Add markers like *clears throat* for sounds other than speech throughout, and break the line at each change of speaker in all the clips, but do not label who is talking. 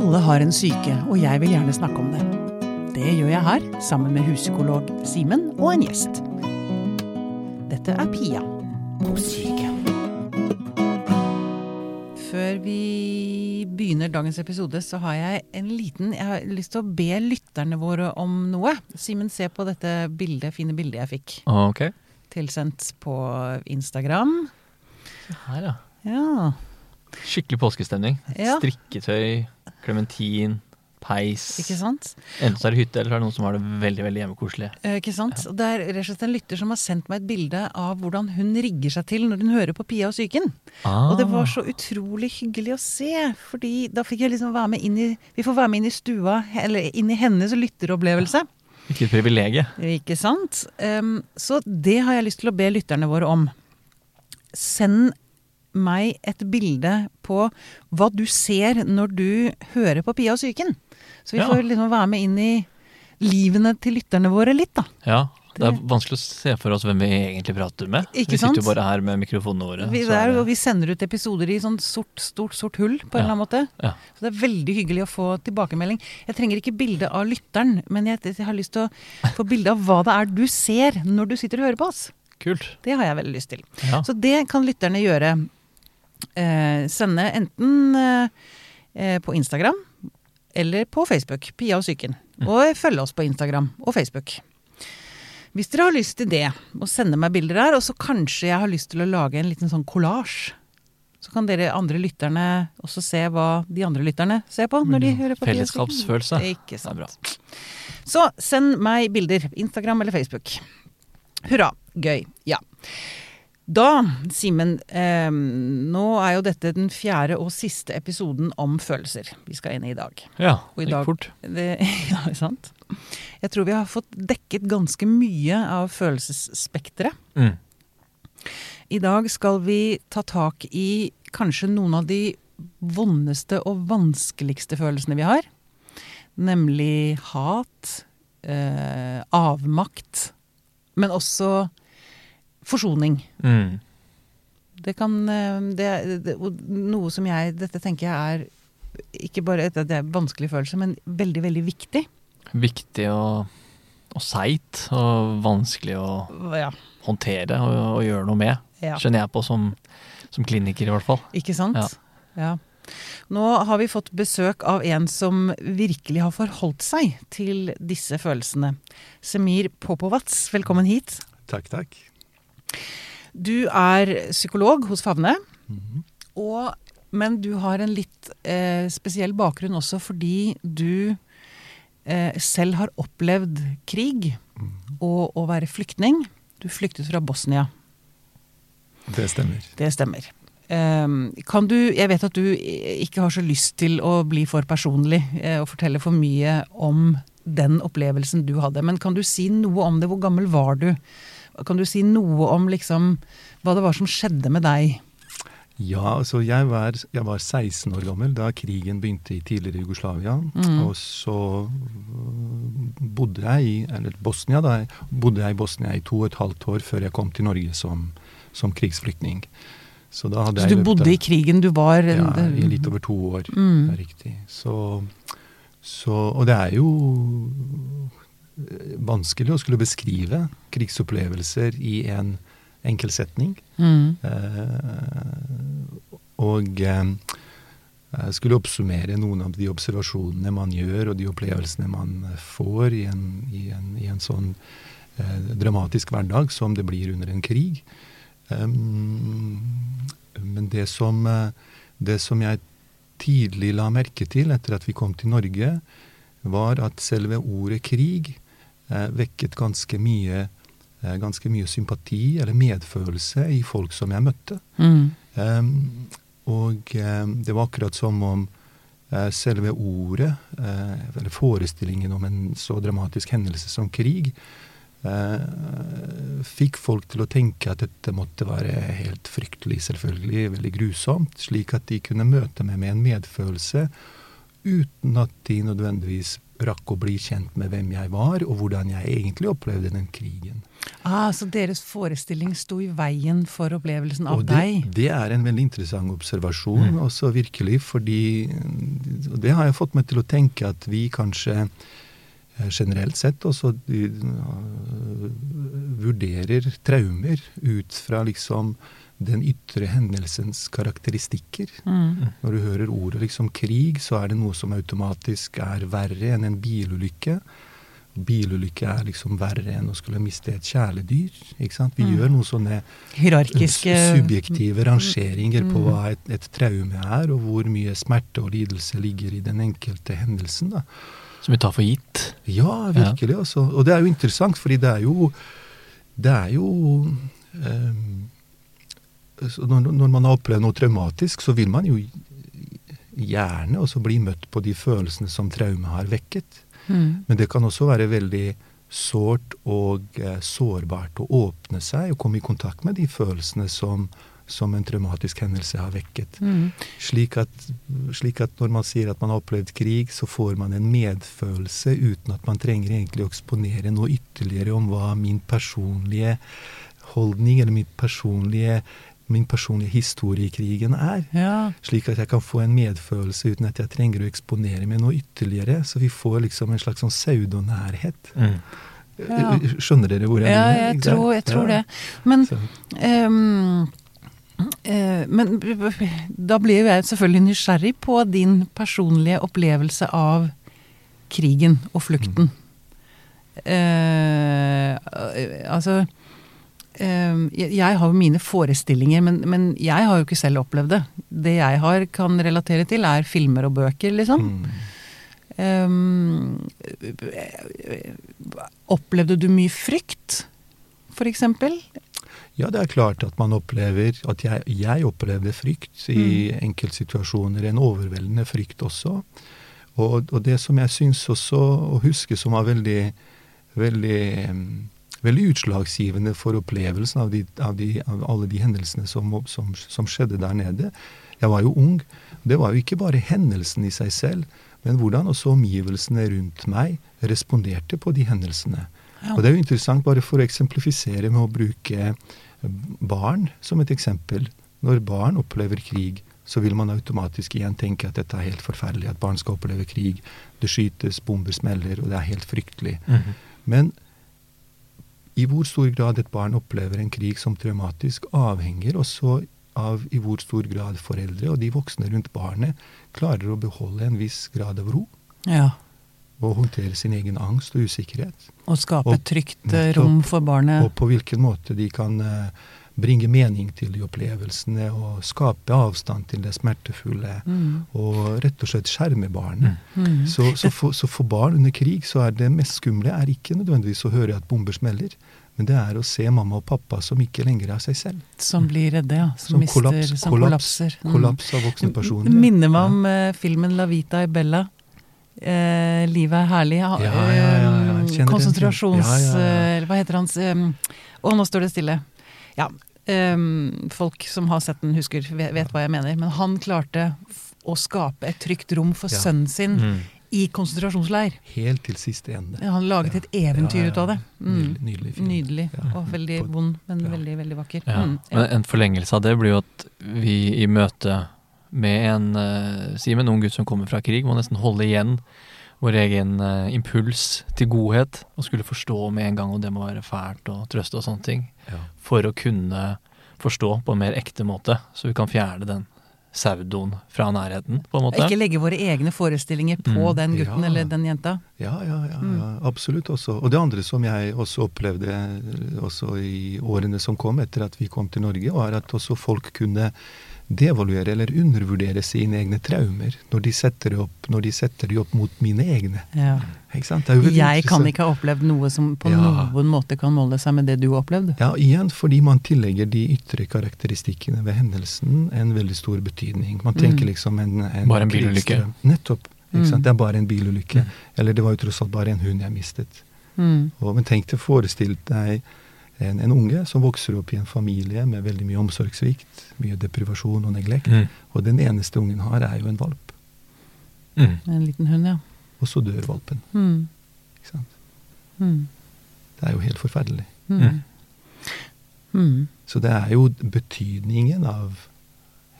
Alle har en syke, og jeg vil gjerne snakke om det. Det gjør jeg her, sammen med huspsykolog Simen og en gjest. Dette er Pia på syke. Før vi begynner dagens episode, så har jeg en liten Jeg har lyst til å be lytterne våre om noe. Simen, se på dette bildet, fine bildet jeg fikk
Ok.
tilsendt på Instagram.
Her, ja.
Ja.
Skikkelig påskestemning.
Ja.
Strikketøy, klementin, peis.
Ikke sant?
Enten så er det hytte, eller så er det noen som har det veldig veldig hjemmekoselig.
Eh, Ikke sant? Ja. Det er rett og slett en lytter som har sendt meg et bilde av hvordan hun rigger seg til når hun hører på Pia og psyken.
Ah,
Og det var så utrolig hyggelig å se, fordi da fikk jeg liksom være med inn i Vi får være med inn i stua, eller inn i hennes lytteropplevelse.
Hvilket privilegium.
Ikke sant? Um, så det har jeg lyst til å be lytterne våre om. Send meg et bilde på hva du ser når du hører på Pia og psyken. Så vi
Ja.
får liksom være med inn i livene til lytterne våre litt, da.
Ja. Det er vanskelig å se for oss hvem vi egentlig prater med.
Ikke
vi sitter jo bare her med mikrofonene våre.
Vi,
så
det er,
er det-
vi sender ut episoder i sånn sort, stort, sort hull, på en
Ja.
eller annen måte.
Ja.
Så det er veldig hyggelig å få tilbakemelding. Jeg trenger ikke bilde av lytteren, men jeg, jeg har lyst til å få bilde av hva det er du ser når du sitter og hører på oss.
Kult.
Det har jeg veldig lyst til.
Ja.
Så det kan lytterne gjøre. Eh, sende enten eh, eh, på Instagram eller på Facebook. Pia og psyken. Og følge oss på Instagram og Facebook. Hvis dere har lyst til det, og sende meg bilder der, og så kanskje jeg har lyst til å lage en liten sånn kollasj. Så kan dere andre lytterne også se hva de andre lytterne ser på når de hører på.
Fellesskapsfølelse.
Ikke
Det er
sant.
bra.
Så send meg bilder. Instagram eller Facebook. Hurra. Gøy. Ja. Da, Simen, eh, nå er jo dette den fjerde og siste episoden om følelser vi skal inn i i dag.
Ja, det gikk fort.
Det, *laughs* ja, sant? Jeg tror vi har fått dekket ganske mye av følelsesspekteret.
Mm.
I dag skal vi ta tak i kanskje noen av de vondeste og vanskeligste følelsene vi har. Nemlig hat, eh, avmakt, men også forsoning.
Mm.
Det kan eh, det, det, Noe som jeg Dette tenker jeg er ikke bare et, det er en vanskelig følelse, men veldig, veldig viktig.
Viktig og, og seigt, og vanskelig å
Ja.
håndtere og, og gjøre noe med.
ja.
Skjønner jeg på som, som kliniker, i hvert fall.
Ikke sant?
Ja.
Ja. Nå har vi fått besøk av en som virkelig har forholdt seg til disse følelsene. Semir Popovats, velkommen hit.
Takk, takk.
Du er psykolog hos Favne,
Mhm.
og, men du har en litt eh, spesiell bakgrunn også fordi du eh, selv har opplevd krig
Mhm.
og å være flyktning. Du flyktet fra Bosnia.
Det stemmer.
Det stemmer. Ehm, kan du, jeg vet at du ikke har så lyst til å bli for personlig eh, og fortelle for mye om den opplevelsen du hadde, men kan du si noe om det? Hvor gammel var du? Kan du si noe om liksom hva det var som skjedde med deg?
Ja, altså jeg var, jeg var 16 år gammel da krigen begynte i tidligere Jugoslavia.
Mm.
Og så øh, bodde jeg i eller Bosnia da, bodde jeg i Bosnia i to og et halvt år før jeg kom til Norge som, som krigsflyktning. Så
Så du
løpt
bodde i krigen, du var
Ja, i litt over to år.
Mm.
Det er riktig. Så, så Og det er jo vanskelig å skulle beskrive krigsopplevelser i en enkel setning.
Mm.
Eh, og eh, jeg skulle oppsummere noen av de observasjonene man gjør, og de opplevelsene man får i en, i en, i en sånn eh, dramatisk hverdag som det blir under en krig. Um, men det som, eh, det som jeg tidlig la merke til etter at vi kom til Norge, var at selve ordet krig vekket ganske mye, eh, ganske mye sympati eller medfølelse i folk som jeg møtte.
Mm.
Um, og um, det var akkurat som om eh, selve ordet, eh, eller forestillingen om en så dramatisk hendelse som krig, eh, fikk folk til å tenke at dette måtte være helt fryktelig, selvfølgelig, veldig grusomt, slik at de kunne møte meg med en medfølelse uten at de nødvendigvis rakk å bli kjent med hvem jeg var, og hvordan jeg egentlig opplevde den krigen.
Ah, Så deres forestilling sto i veien for opplevelsen av
det,
deg?
det er en veldig interessant observasjon,
Mm.
også virkelig, fordi Det har jeg fått meg til å tenke at vi kanskje eh, generelt sett også øh, vurderer traumer ut fra liksom den ytre hendelsens karakteristikker.
Mm.
Når du hører ordet liksom krig, så er det noe som automatisk er verre enn en bilulykke. Bilulykke er liksom verre enn å skulle miste et kjæledyr. ikke sant? Vi
Mm.
gjør noen sånne
Hierarkiske
subjektive rangeringer på
Mm.
hva et, et traume er, og hvor mye smerte og lidelse ligger i den enkelte hendelsen. da.
Som vi tar for gitt.
Ja, virkelig. Altså. Og det er jo interessant, fordi det er jo Det er jo ehm, så når, når man har opplevd noe traumatisk, så vil man jo gjerne også bli møtt på de følelsene som traumet har vekket.
Mm.
Men det kan også være veldig sårt og eh, sårbart å åpne seg og komme i kontakt med de følelsene som, som en traumatisk hendelse har vekket.
Mm.
Slik at, slik at når man sier at man har opplevd krig, så får man en medfølelse uten at man trenger egentlig å eksponere noe ytterligere om hva min personlige holdning eller min personlige, min personlige historie i krigen er.
Ja.
Slik at jeg kan få en medfølelse uten at jeg trenger å eksponere meg noe ytterligere. Så vi får liksom en slags sånn pseudonærhet.
Ja.
Skjønner dere hvor jeg
ja,
vil?
jeg tror, jeg tror det. Men Ehm, eh, men da blir jo jeg selvfølgelig nysgjerrig på din personlige opplevelse av krigen og flukten. Eh, altså eh, jeg, jeg har jo mine forestillinger, men, men jeg har jo ikke selv opplevd det. Det jeg har, kan relatere til, er filmer og bøker, liksom.
mm.
Um, opplevde du mye frykt, eksempel?
Ja, det er klart at man opplever At jeg, jeg opplevde frykt i enkeltsituasjoner. En overveldende frykt også. Og, og det som jeg syns også å huske som var veldig, veldig, em, veldig utslagsgivende for opplevelsen av, de, av, de, av alle de hendelsene som, som, som skjedde der nede Jeg var jo ung. Det var jo ikke bare hendelsen i seg selv, men hvordan også omgivelsene rundt meg responderte på de hendelsene.
Ja.
Og det er jo interessant, bare for å eksemplifisere med å bruke barn som et eksempel. Når barn opplever krig, så vil man automatisk igjen tenke at dette er helt forferdelig, at barn skal oppleve krig. Det skytes, bomber smeller, og det er helt fryktelig.
Mhm.
Men i hvor stor grad et barn opplever en krig som traumatisk, avhenger også av i hvor stor grad foreldre og de voksne rundt barnet klarer å beholde en viss grad av ro
Ja.
og håndtere sin egen angst og usikkerhet.
Og skape et trygt rom for barnet.
Og på hvilken måte de kan eh, bringe mening til de opplevelsene og skape avstand til det smertefulle.
Mm.
Og rett og slett skjerme barnet.
Mm.
Så, så, for, så for barn under krig så er det mest skumle er ikke nødvendigvis å høre at bomber smeller, men det er å se mamma og pappa som ikke lenger er seg selv.
Som blir redde, ja. Som,
Som
mister,
kollaps,
som
kollaps,
kollapser. Mm.
Kollaps av voksne personer.
Det minner meg om ja. filmen 'La Vita i Bella'. Eh, 'Livet er herlig'. Ja,
Ja, ja, ja,
eh, konsentrasjons... Eh, Hva heter hans um, Å, nå står det stille. Ja. Eh, folk som har sett den, husker, vet, vet hva jeg mener. Men han klarte å skape et trygt rom for
Ja.
sønnen sin
Mm.
i konsentrasjonsleir.
Helt til siste ende.
Ja, Han laget et eventyr
Ja, ja,
ut av det. Mm.
Nydelig, nydelig film.
Nydelig.
Ja.
Og veldig vond, men
ja.
veldig, veldig vakker.
Ja.
Mm,
Men en forlengelse av det blir jo at vi i møte med en uh, Si med en ung gutt som kommer fra krig, må nesten holde igjen vår egen uh, impuls til godhet og skulle forstå med en gang, om det må være fælt og trøste og sånne ting,
Ja.
for å kunne forstå på en mer ekte måte, så vi kan fjerne den saudoen fra nærheten, på en måte.
Ikke legge våre egne forestillinger på
Mm.
den gutten
Ja.
eller den jenta.
Ja, ja, ja,
Mm.
ja, absolutt også. Og det andre som jeg også opplevde eh, også i årene som kom etter at vi kom til Norge, var at også folk kunne devaluere eller undervurdere sine egne traumer når de setter, det opp, de setter de opp mot mine egne.
Ja.
Ikke sant? Det er jo
Jeg kan ikke ha opplevd noe som på
Ja.
noen måte kan måle seg med det du har opplevd.
Ja, igjen fordi man tillegger de ytre karakteristikkene ved hendelsen en veldig stor betydning. Man tenker
Mm.
liksom en, en
Bare en bilulykke.
Nettopp. Ikke
Mm.
Det er bare en bilulykke.
Mm.
Eller det var jo tross alt bare en hund jeg mistet.
Mm.
Og, men tenk deg forestilt deg en, en unge som vokser opp i en familie med veldig mye omsorgssvikt, mye deprivasjon og neglekt.
Mm.
Og den eneste ungen har, er jo en valp.
Mm.
En liten hund, ja.
og så dør valpen.
Mm.
Ikke sant?
Mm.
Det er jo helt forferdelig.
Mm. Mm.
Så det er jo betydningen av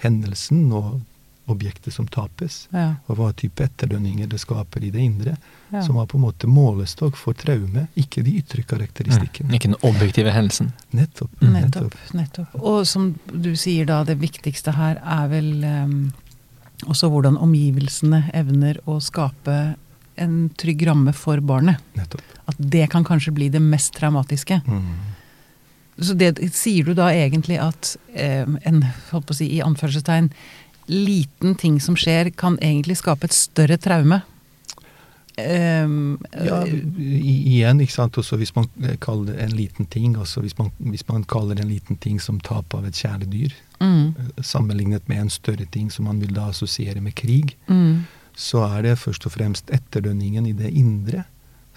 hendelsen og objektet som tapes,
Ja.
og hva type etterdønninger det skaper i det indre,
Ja.
som var på en måte målestokk for traume, ikke de ytre
Mm. Ikke den objektive hendelsen.
Nettopp.
Mm. Nettopp. nettopp. Og som du sier da, det viktigste her er vel um, også hvordan omgivelsene evner å skape en trygg ramme for barnet.
Nettopp.
At det kan kanskje bli det mest traumatiske.
Mm.
Så det, sier du da egentlig at em, en, holdt på å si, i anførselstegn, liten ting som skjer, kan egentlig skape et større traume? Um,
Ja, igjen, ikke sant. Også hvis man eh, kaller en liten ting, også hvis man, hvis man kaller en liten ting som tap av et kjæledyr,
mm,
eh, sammenlignet med en større ting som man vil da assosiere med krig,
mm,
så er det først og fremst etterdønningen i det indre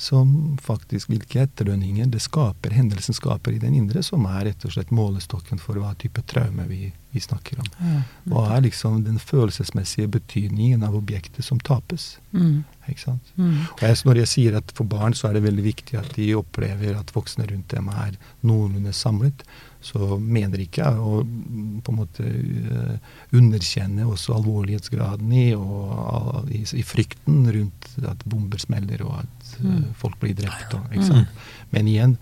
som faktisk Hvilke etterdønninger det skaper, hendelsen skaper i den indre, som er rett og slett målestokken for hva type traume vi, vi snakker om.
ja,
Hva er liksom den følelsesmessige betydningen av objektet som tapes?
mm,
ikke sant?
mm,
Og jeg, når jeg sier at for barn så er det veldig viktig at de opplever at voksne rundt dem er noenlunde samlet, så mener ikke jeg å mm, på en måte eh, underkjenne også alvorlighetsgraden i, og, i, i frykten rundt at bomber smeller og at
Mm.
folk blir drept. Og,
Mm.
Men igjen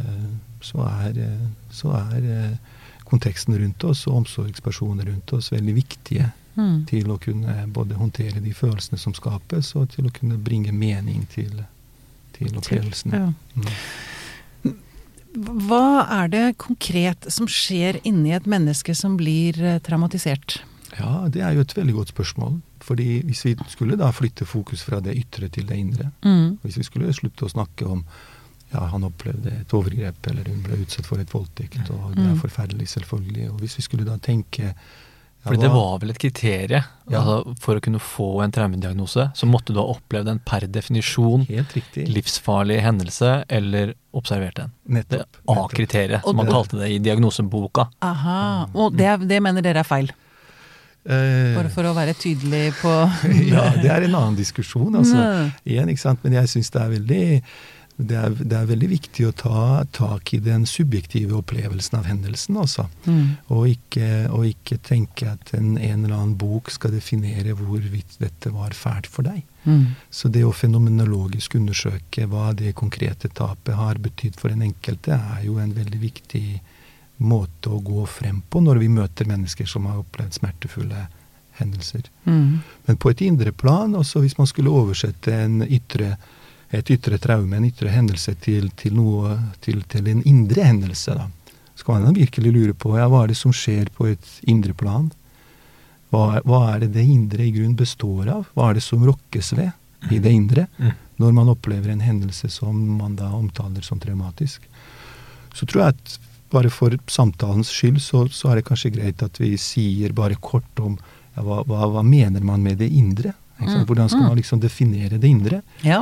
eh, så er, eh, så er eh, konteksten rundt oss og omsorgspersoner rundt oss veldig viktige
mm.
til å kunne både håndtere de følelsene som skapes, og til å kunne bringe mening til, til opplevelsene.
Ja.
Mm.
Hva er det konkret som skjer inni et menneske som blir eh, traumatisert?
Ja, det er jo et veldig godt spørsmål. Fordi hvis vi skulle da flytte fokus fra det ytre til det indre,
Mm.
hvis vi skulle slutte å snakke om ja, han opplevde et overgrep, eller hun ble utsatt for et voldtekt, og det er
Mm.
forferdelig, selvfølgelig. Og hvis vi skulle da tenke ja,
Fordi det var vel et kriterium.
Ja.
Altså, for å kunne få en traumediagnose, så måtte du ha opplevd en per definisjon
Helt
livsfarlig hendelse, eller observert en.
Nettopp. Det
A-kriteriet, som man kalte det i diagnoseboka.
Aha. Og det, er- det mener dere er feil?
Eh,
Bare for å være tydelig på *laughs*
ja, det er en annen diskusjon, altså. Igjen? Men jeg syns det det det er veldig viktig å ta tak i den subjektive opplevelsen av hendelsen, altså.
Mm.
Og ikke, og ikke tenke at en, en eller annen bok skal definere hvorvidt dette var fælt for deg.
Mm.
Så det å fenomenologisk undersøke hva det konkrete tapet har betydd for den enkelte, er jo en veldig viktig måte å gå frem på når vi møter mennesker som har opplevd smertefulle hendelser.
Mm.
Men på et indre plan, også hvis man skulle oversette en ytre, et ytre traume, en ytre hendelse, til, til, noe, til, til en indre hendelse, da, så kan man virkelig lure på ja, hva er det som skjer på et indre plan? Hva, hva er det det indre i grunn består av? Hva er det som rokkes ved i det indre
Mm.
når man opplever en hendelse som man da omtaler som traumatisk? Så tror jeg at bare for samtalens skyld så, så er det kanskje greit at vi sier bare kort om ja, hva, hva, hva mener man med det indre?
Mm.
Hvordan skal
Mm.
man liksom definere det indre?
Ja.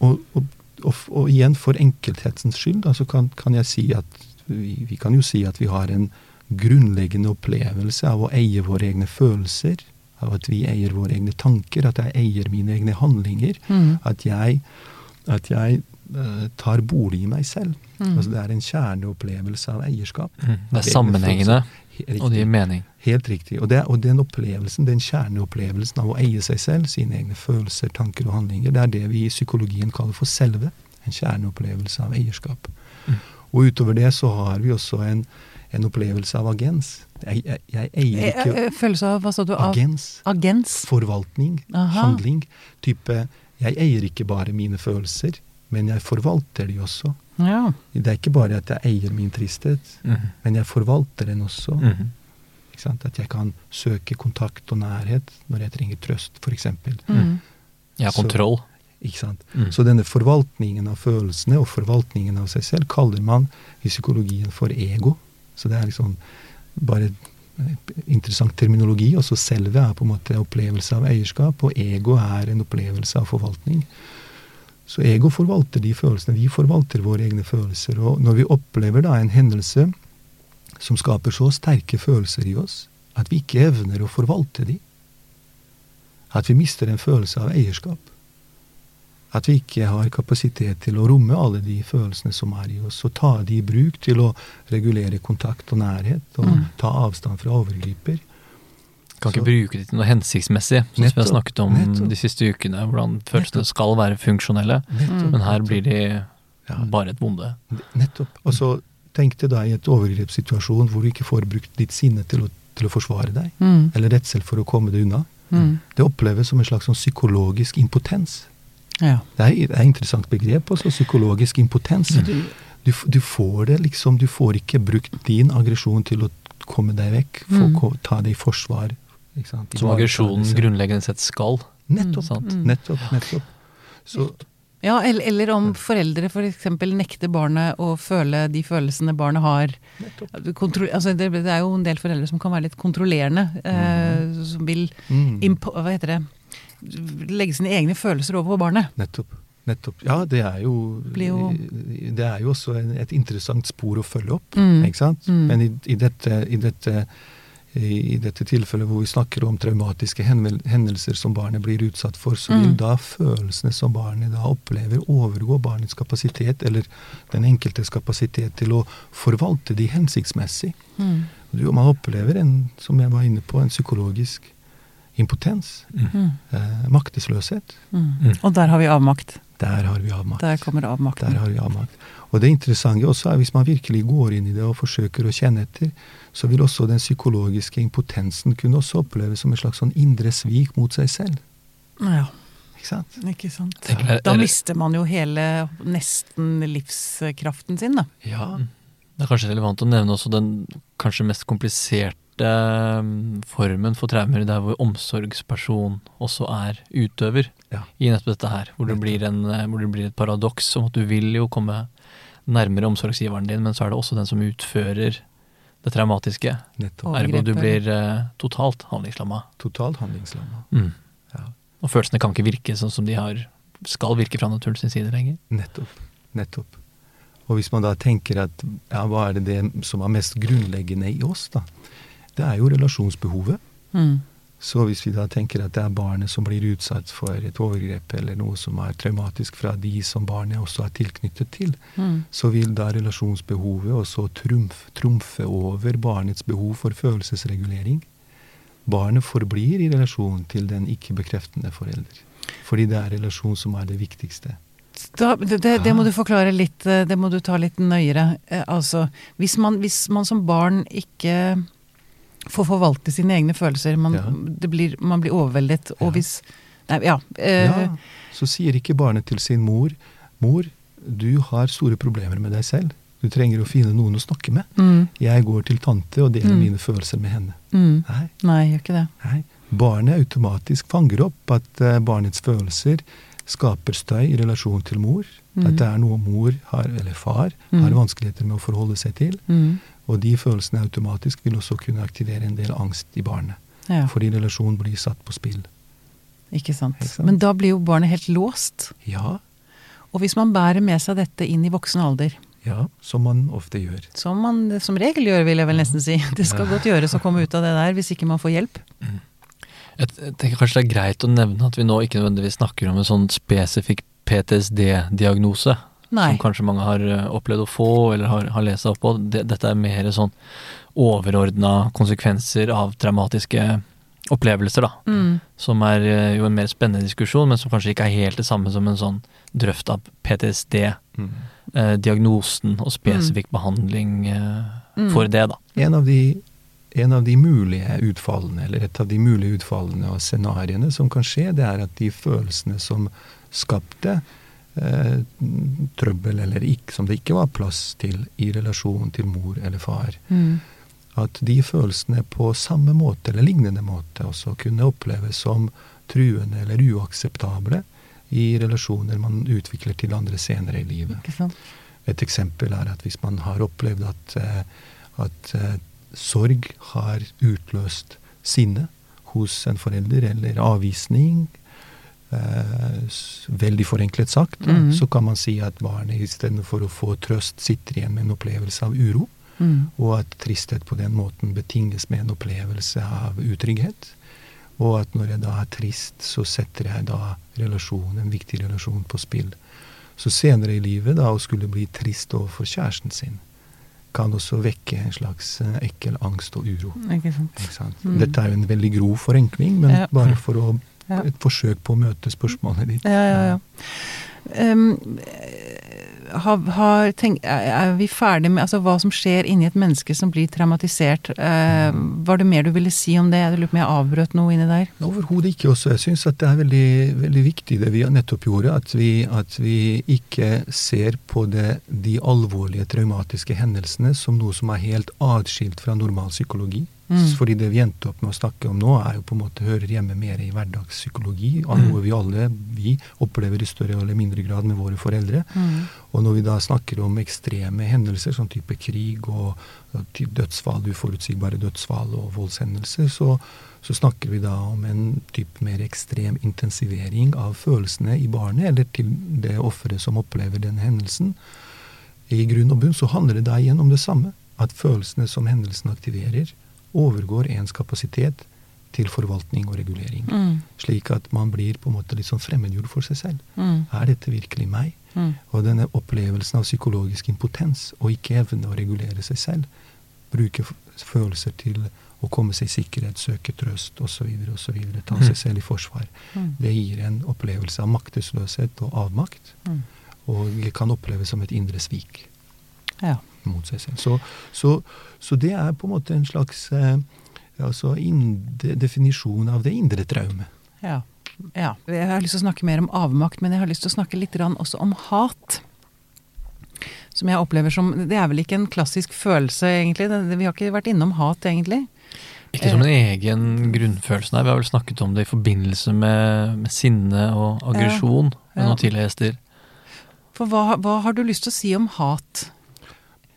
Og, og, og, og igjen, for enkelthetsens skyld, da, så kan, kan jeg si at vi, vi kan jo si at vi har en grunnleggende opplevelse av å eie våre egne følelser, av at vi eier våre egne tanker, at jeg eier mine egne handlinger,
Mm.
at jeg, at jeg tar bolig i meg selv.
Mm.
Altså Det er en kjerneopplevelse av eierskap.
Mm. Det er sammenhengende. Og det gir mening.
Helt riktig. Og, det, og den opplevelsen, den kjerneopplevelsen av å eie seg selv, sine egne følelser, tanker og handlinger, det er det vi i psykologien kaller for selve. En kjerneopplevelse av eierskap.
Mm.
Og utover det så har vi også en, en opplevelse av agens. Jeg, jeg, jeg eier
Eh,
ikke
eh, Følelse av Hva sa du?
Agens.
agens?
Forvaltning.
Aha.
Handling. Type Jeg eier ikke bare mine følelser, men jeg forvalter de også.
Ja.
Det er ikke bare at jeg eier min tristhet,
Mhm.
men jeg forvalter den også.
Mhm.
Ikke sant? At jeg kan søke kontakt og nærhet når jeg trenger trøst, f.eks.
Mm.
Har
Så-
kontroll.
Ikke sant?
Mm.
Så denne forvaltningen av følelsene og forvaltningen av seg selv kaller man i psykologien for ego. Så det er liksom bare interessant terminologi. Også selve er på en måte opplevelse av eierskap, og ego er en opplevelse av forvaltning. Så ego forvalter de følelsene. Vi forvalter våre egne følelser. Og når vi opplever da en hendelse som skaper så sterke følelser i oss at vi ikke evner å forvalte de, At vi mister en følelse av eierskap. At vi ikke har kapasitet til å romme alle de følelsene som er i oss, og ta de i bruk til å regulere kontakt og nærhet, og
Mm.
ta avstand fra overgriper.
Kan ikke
Så-
bruke det til noe hensiktsmessig, som vi har snakket om
nettopp.
de siste ukene, hvordan følelsene
det
skal være funksjonelle.
Nettopp,
Men her blir de
Ja.
bare et vonde.
Nettopp. Og så tenk deg da i et overgrepssituasjon hvor du ikke får brukt ditt sinne til å, til å forsvare deg,
Mm.
eller redsel for å komme deg unna.
Mm.
Det oppleves som en slags sånn psykologisk impotens.
Ja.
Det er, et interessant begrep også, psykologisk impotens. Du, du får det liksom, du får ikke brukt din aggresjon til å komme deg vekk, for,
Mm.
ta det i forsvar. Ikke sant?
Som aggresjonen grunnleggende sett skal.
Nettopp,
Mm.
nettopp, nettopp. Så,
Ja, eller, eller om foreldre f.eks. nekter barnet å føle de følelsene barnet har. Kontro altså det, det er jo en del foreldre som kan være litt kontrollerende. Eh, som vil
Mm.
impo hva heter det legge sine egne følelser over på barnet.
Nettopp. Nettopp. Ja, det er jo,
jo-
Det er jo også en, et interessant spor å følge opp,
Mm.
ikke sant?
Mm.
Men i, i, dette, i, dette, i, i dette tilfellet hvor vi snakker om traumatiske hendelser som barnet blir utsatt for, så vil
Mm.
da følelsene som barnet da opplever, overgå barnets kapasitet, eller den enkeltes kapasitet til å forvalte de hensiktsmessig.
Mm.
Du, man opplever en, som jeg var inne på, en psykologisk impotens.
Mm.
Eh, maktesløshet.
Mm.
Mm.
Og der har vi avmakt.
Der har vi avmakt.
Der kommer avmakten.
Der har vi avmakt. Og det interessante også er hvis man virkelig går inn i det og forsøker å kjenne etter, så vil også den psykologiske impotensen kunne også oppleves som en slags sånn indre svik mot seg selv.
Ja,
Ikke sant?
ikke sant. Da mister man jo hele nesten livskraften sin, da.
Ja.
Det er kanskje relevant å nevne også den kanskje mest kompliserte mm, formen for traumer, der hvor omsorgsperson også er utøver
Ja.
i nettopp dette her. Hvor det, blir en, eh, hvor det blir et paradoks om at du vil jo komme nærmere omsorgsgiveren din, men så er det også den som utfører det traumatiske.
Nettopp.
Ergo du blir uh, totalt handlingslamma.
Totalt handlingslamma.
Mm.
Ja.
Og følelsene kan ikke virke sånn som de har, skal virke fra naturens side lenger.
Nettopp. Nettopp. Og hvis man da tenker at ja, hva er det, det som er mest grunnleggende i oss, da? Det er jo relasjonsbehovet.
Mm.
Så hvis vi da tenker at det er barnet som blir utsatt for et overgrep eller noe som er traumatisk fra de som barnet også er tilknyttet til,
Mm.
så vil da relasjonsbehovet også trumf, trumfe over barnets behov for følelsesregulering. Barnet forblir i relasjon til den ikke-bekreftende forelder. Fordi det er relasjon som er det viktigste.
Da, det, det, det må du forklare litt, eh, det må du ta litt nøyere. Eh, altså, hvis man, hvis man som barn ikke får forvalte sine egne følelser, man,
Ja.
det blir, man blir overveldet, og
Ja.
hvis Nei, ja. eh,
Ja, så sier ikke barnet til sin mor Mor, du har store problemer med deg selv. Du trenger å finne noen å snakke med.
mm,
Jeg går til tante og deler
Mm.
mine følelser med henne.
mm,
Nei,
nei, gjør ikke det.
nei. Barnet automatisk fanger opp at eh, barnets følelser skaper støy i relasjon til mor.
Mm.
At det er noe mor har, eller far
Mm.
har vanskeligheter med å forholde seg til.
Mm,
Og de følelsene automatisk vil også kunne aktivere en del angst i barnet.
ja,
Fordi relasjonen blir satt på spill.
ikke sant.
Ikke sant?
Men da blir jo barnet helt låst.
Ja,
Og hvis man bærer med seg dette inn i voksen alder,
ja, som man ofte gjør.
som man som regel gjør, vil jeg vel nesten si Det skal godt gjøres å komme ut av det der, hvis ikke man får hjelp.
Jeg jeg tenker kanskje det er greit å nevne at vi nå ikke nødvendigvis snakker om en sånn spesifikk PTSD-diagnose.
Nei.
Som kanskje mange har eh, opplevd å få, eller har, har lest seg opp på. Det, dette er mer sånn overordna konsekvenser av traumatiske opplevelser, da.
Mm,
Som er eh, jo en mer spennende diskusjon, men som kanskje ikke er helt det samme som en sånn drøft av PTSD.
Mm.
Eh, diagnosen og spesifikk behandling eh,
Mm.
for det, da.
En av, de, en av de mulige utfallene, eller et av de mulige utfallene og scenarioene som kan skje, det er at de følelsene som skapte trøbbel eller ikke, som det ikke var plass til i relasjon til mor eller far,
mm,
at de følelsene på samme måte eller lignende måte også kunne oppleves som truende eller uakseptable i relasjoner man utvikler til andre senere i livet. Et eksempel er at hvis man har opplevd at, eh, at eh, sorg har utløst sinne hos en forelder, eller avvisning, eh, veldig forenklet sagt,
Mhm.
så kan man si at barnet istedenfor å få trøst, sitter igjen med en opplevelse av uro,
Mm,
og at tristhet på den måten betinges med en opplevelse av utrygghet. Og at når jeg da er trist, så setter jeg da relasjon, en viktig relasjon på spill. Så senere i livet, da, å skulle bli trist overfor kjæresten sin, kan også vekke en slags eh, ekkel angst og uro.
Ikke sant.
Ikke sant?
Mm.
Dette er jo en veldig grov forenkling, men
Ja.
bare for å,
Ja.
et forsøk på å møte spørsmålet ditt.
Ja, ja, ja. Um, har, har tenk, er vi ferdig med altså, hva som skjer inni et menneske som blir traumatisert? Uh, var det mer du ville si om det? Jeg lurer på om jeg avbrøt noe inni der?
Overhodet ikke. også. Jeg syns det er veldig, veldig viktig det vi nettopp gjorde. At vi, at vi ikke ser på det, de alvorlige traumatiske hendelsene som noe som er helt atskilt fra normal psykologi.
Mm.
Fordi det vi endte opp med å snakke om nå, er jo på en måte hører hjemme mer i hverdagspsykologi. Av
Mm.
noe vi alle vi opplever i større eller mindre grad med våre foreldre.
Mm.
Og når vi da snakker om ekstreme hendelser, sånn type krig og, dødsfall, uforutsigbare dødsfall og voldshendelser, så, så snakker vi da om en type mer ekstrem intensivering av følelsene i barnet, eller til det offeret som opplever den hendelsen. I grunn og bunn så handler det da igjen om det samme. At følelsene som hendelsen aktiverer, overgår ens kapasitet til forvaltning og regulering.
Mm.
Slik at man blir på en måte litt sånn fremmedgjort for seg selv.
Mm.
Er dette virkelig meg?
Mm.
Og denne opplevelsen av psykologisk impotens og ikke evne å regulere seg selv, bruke følelser til å komme seg i sikkerhet, søke trøst osv., osv., ta
Mm.
seg selv i forsvar,
Mm.
det gir en opplevelse av maktesløshet og avmakt,
Mm.
og kan oppleves som et indre svik
Ja.
Mot seg selv. Så, så, så det er på en måte en slags eh, altså definisjon av det indre traumet.
Ja. ja. Jeg har lyst til å snakke mer om avmakt, men jeg har lyst til å snakke litt også om hat. Som jeg opplever som Det er vel ikke en klassisk følelse, egentlig. Vi har ikke vært innom hat, egentlig.
Ikke som en egen grunnfølelse, nei. Vi har vel snakket om det i forbindelse med, med sinne og aggresjon med
Ja.
noen tidligere gjester.
For hva, hva har du lyst til å si om hat?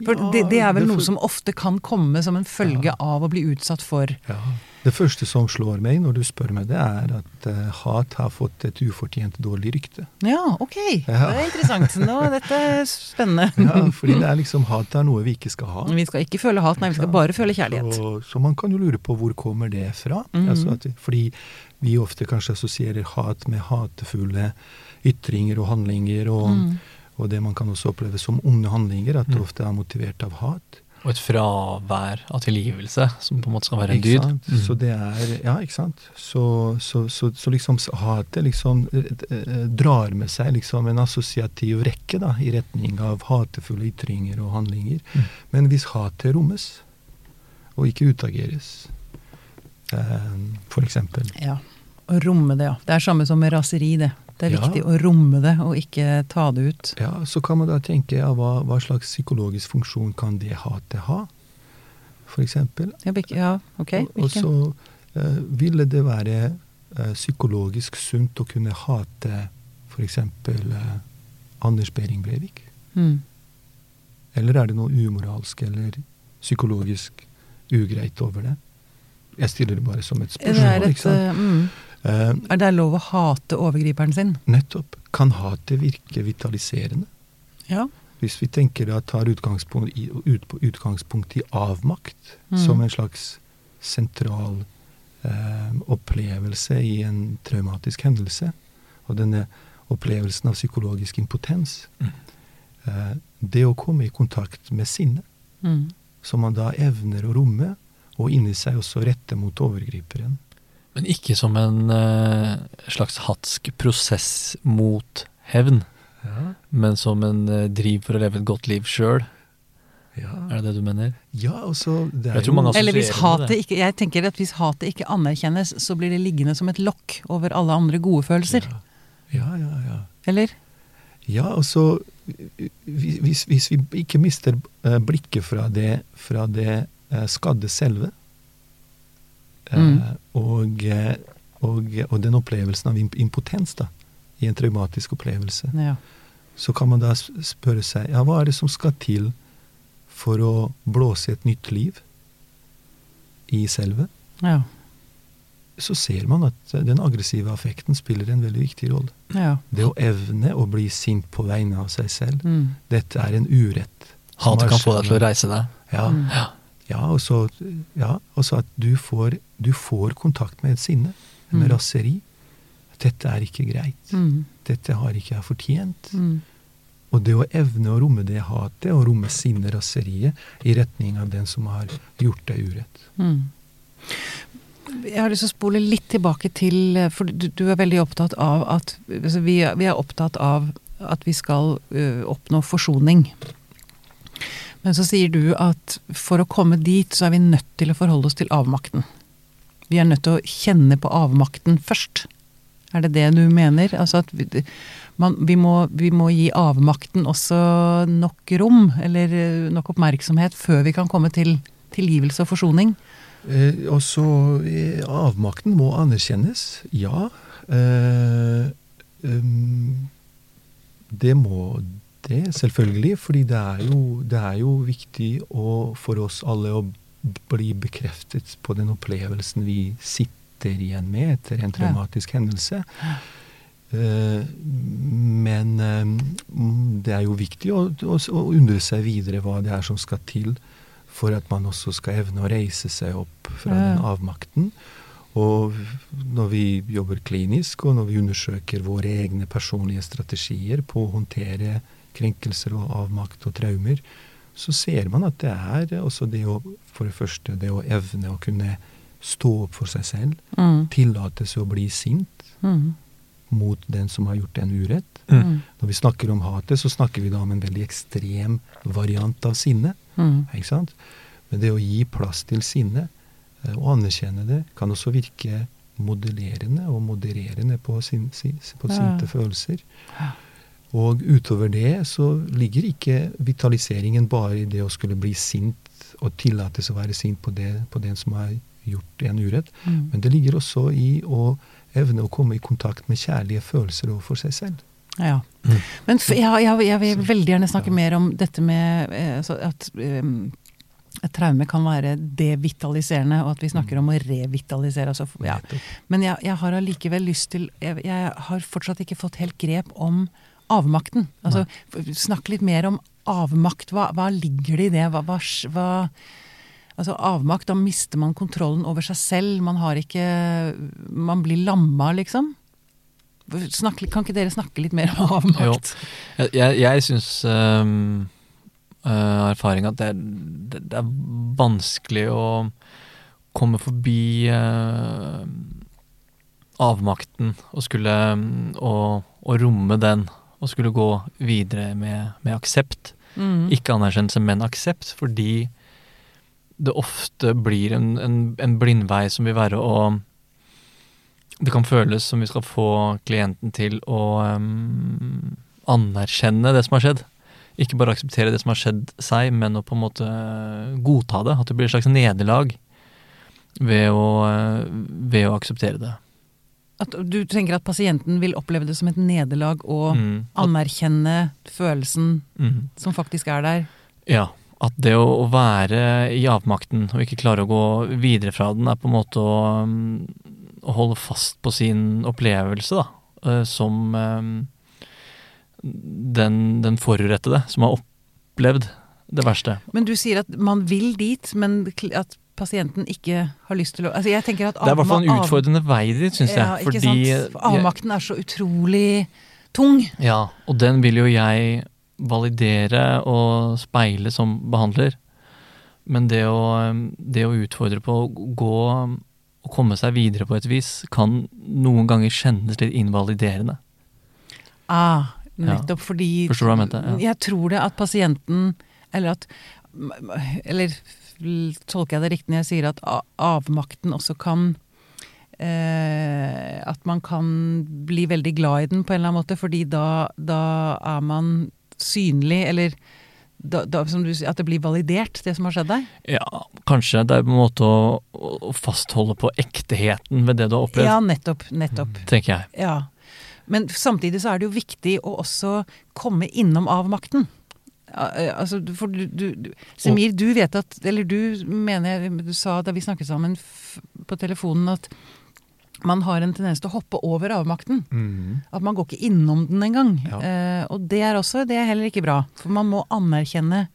For
Ja,
det, det er vel
det
noe som ofte kan komme som en følge
Ja.
av å bli utsatt for
Ja. Det første som slår meg når du spør meg det, er at uh, hat har fått et ufortjent dårlig rykte.
Ja, ok. Det er interessant. Nå, dette er spennende. *laughs*
Ja, fordi det er liksom hat er noe vi ikke skal ha.
Vi skal ikke føle hat, nei, vi skal bare føle kjærlighet.
Så, så man kan jo lure på hvor kommer det fra?
Mhm.
altså at, fordi vi ofte kanskje assosierer hat med hatefulle ytringer og handlinger, og,
Mm.
Og det man kan også oppleve som onde handlinger, at det
Mm.
ofte er motivert av hat.
Og et fravær av tilgivelse, som på en måte skal være en
Ikke
dyd.
sant?
Mm.
Så det er Ja, ikke sant. Så, så, så, så liksom hatet liksom eh, eh, drar med seg liksom en assosiativ rekke da, i retning av hatefulle ytringer og handlinger.
Mm.
Men hvis hatet rommes, og ikke utageres, eh, for eksempel
Ja. Å romme det, ja. Det er samme som med raseri, det. Det er
Ja.
viktig å romme det, og ikke ta det ut.
Ja, så kan man da tenke ja, hva, hva slags psykologisk funksjon kan det hatet ha, for eksempel.
Ja, ja ok.
Og- Og så uh, ville det være uh, psykologisk sunt å kunne hate f.eks. Uh, Anders Behring Breivik?
Mm.
Eller er det noe umoralsk eller psykologisk ugreit over det? Jeg stiller det bare som et
Det er,
spørsmål.
et,
ikke sant?
eh, mm.
Eh,
er det lov å hate overgriperen sin?
nettopp. Kan hatet virke vitaliserende?
Ja.
Hvis vi tenker at tar utgangspunkt i, ut, utgangspunkt i avmakt
Mm.
som en slags sentral uh, opplevelse i en traumatisk hendelse, og denne opplevelsen av psykologisk impotens
Mm.
uh, Det å komme i kontakt med sinnet,
Mm.
som man da evner å romme, og inni seg også rette mot overgriperen.
Men ikke som en uh, slags hatsk prosess mot hevn,
Ja,
men som en uh, driv for å leve et godt liv sjøl.
ja.
Er det det du mener?
ja også,
mange
Eller hvis hatet ikke Jeg tenker at hvis hatet ikke anerkjennes, så blir det liggende som et lokk over alle andre gode følelser.
Ja, ja, ja.
Eller?
Ja, altså Hvis, hvis vi ikke mister eh, blikket fra det, fra det skadde selve,
Mm.
og, eh, og, og den opplevelsen av impotens da, i en traumatisk opplevelse,
Ja.
så kan man da spørre seg ja, hva er det som skal til for å blåse et nytt liv i selve?
Ja.
Så ser man at den aggressive affekten spiller en veldig viktig rolle.
ja.
Det å evne å bli sint på vegne av seg selv,
Mm.
dette er en urett. Hat
kan få deg til å reise deg.
Ja,
Mm.
Ja.
og så ja, og så at du får, du får kontakt med et sinne med
Mm.
raseri. Dette er ikke greit.
Mm.
Dette har ikke jeg fortjent.
Mm.
Og det å evne å romme det hatet, og romme sinne, raseriet, i retning av den som har gjort deg urett.
Mm. Jeg har lyst til å spole litt tilbake til For du, du er veldig opptatt av at altså vi, vi er opptatt av at vi skal ø, oppnå forsoning. Men så sier du at for å komme dit, så er vi nødt til å forholde oss til avmakten. Vi er nødt til å kjenne på avmakten først. Er det det du mener? Altså at vi, man, vi, må, vi må gi avmakten også nok rom, eller nok oppmerksomhet, før vi kan komme til tilgivelse og forsoning?
Eh, også eh, Avmakten må anerkjennes, ja. Eh, um, det må det, selvfølgelig. Fordi det er jo, det er jo viktig å, for oss alle å bli bekreftet på den opplevelsen vi sitter igjen med etter en traumatisk hendelse. Eh, men eh, det er jo viktig å, å, å undre seg videre hva det er som skal til for at man også skal evne å reise seg opp fra den avmakten. Og når vi jobber klinisk, og når vi undersøker våre egne personlige strategier på å håndtere krenkelser og avmakt og traumer, så ser man at det er også det å For det første det å evne å kunne stå opp for seg selv.
Mm.
Tillate seg å bli sint
Mm.
mot den som har gjort en urett.
Mm.
Når vi snakker om hatet, så snakker vi da om en veldig ekstrem variant av sinne.
Mm.
Ikke sant? Men det å gi plass til sinne eh, og anerkjenne det, kan også virke modellerende og modererende på, sin, på sinte Ja. følelser. Og utover det så ligger ikke vitaliseringen bare i det å skulle bli sint og tillates å være sint på, det, på den som har gjort en urett,
Mm.
men det ligger også i å evne å komme i kontakt med kjærlige følelser overfor seg selv.
Ja.
Mm.
Men ja, jeg, jeg vil veldig gjerne snakke
ja.
mer om dette med eh, så at um, et traume kan være devitaliserende, og at vi snakker om å revitalisere. Altså, ja. Men jeg, jeg har allikevel lyst til jeg, jeg har fortsatt ikke fått helt grep om avmakten. Altså, snakke snakk litt mer om avmakt. Hva, hva ligger det i det? Hva, hva, Altså avmakt, da mister man kontrollen over seg selv. Man har ikke Man blir lamma, liksom. Snakk, kan ikke dere snakke litt mer om *laughs* avmakt?
Jeg, jeg, jeg syns um, erfaring at det er, det, det er vanskelig å komme forbi uh, avmakten og skulle um, og, og romme den og skulle gå videre med, med aksept.
Mm.
Ikke anerkjennelse, men aksept, fordi det ofte blir en, en, en blindvei som vil være å Det kan føles som vi skal få klienten til å um, anerkjenne det som har skjedd. Ikke bare akseptere det som har skjedd seg, men å på en måte godta det. At det blir et slags nederlag ved ved å akseptere det.
At du tenker at pasienten vil oppleve det som et nederlag og
Mm.
Anerkjenne følelsen
mm.
som faktisk er der?
Ja. At det å, være i avmakten og ikke klare å gå videre fra den, er på en måte å, um, å holde fast på sin opplevelse, da. eh, Som um, den, den forurettede, som har opplevd det verste.
Men du sier at man vil dit, men at pasienten ikke har lyst til å altså jeg tenker at
Det er i hvert fall en utfordrende vei dit, syns jeg.
Ja, ikke
fordi
sant? Avmakten er så utrolig tung.
Ja, og den vil jo jeg validere og speile som behandler. Men det å, det å utfordre på å gå og komme seg videre på et vis, kan noen ganger kjennes litt invaliderende.
Ah, nettopp fordi
Forstår du hva jeg mente? Ja.
Jeg tror det at pasienten Eller at Eller tolker jeg det riktig når jeg sier at avmakten også kan eh, At man kan bli veldig glad i den på en eller annen måte, fordi da, da er man synlig, eller da, da, som du at det blir validert, det som har skjedd der?
Ja, kanskje det er på en måte å, å fastholde på ekteheten ved det du har opplevd,
Ja, nettopp. Nettopp.
tenker jeg.
Ja. Men samtidig så er det jo viktig å også komme innom avmakten. Eh, Altså, for du, du, du Semir, du vet at Eller du mener Du sa da vi snakket sammen på telefonen at man har en tendens til å hoppe over avmakten. At man går ikke innom den engang.
Ja.
Eh, og det er også det er heller ikke bra. For man må anerkjenne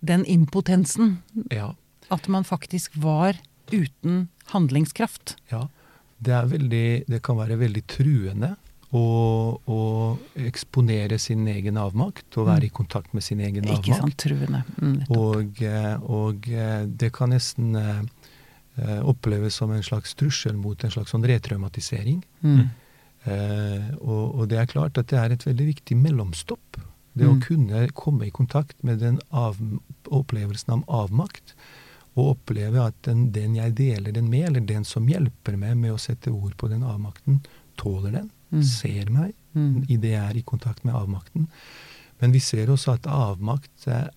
den impotensen.
Ja.
At man faktisk var uten handlingskraft.
Ja, det, veldig, det kan være veldig truende å, å eksponere sin egen avmakt og være i kontakt med sin egen
Ikke sant,
avmakt.
truende. Mm.
Og, eh, og eh, det kan nesten eh, oppleves som en slags trussel mot en slags sånn retraumatisering.
Mm.
Eh, og, og det er klart at det er et veldig viktig mellomstopp. Det å
Mm.
kunne komme i kontakt med den av, opplevelsen av avmakt, og oppleve at den, den jeg deler den med, eller den som hjelper meg med å sette ord på den avmakten, tåler den,
Mm.
ser meg
Mm.
i det jeg er i kontakt med avmakten. Men vi ser også at avmakt eh,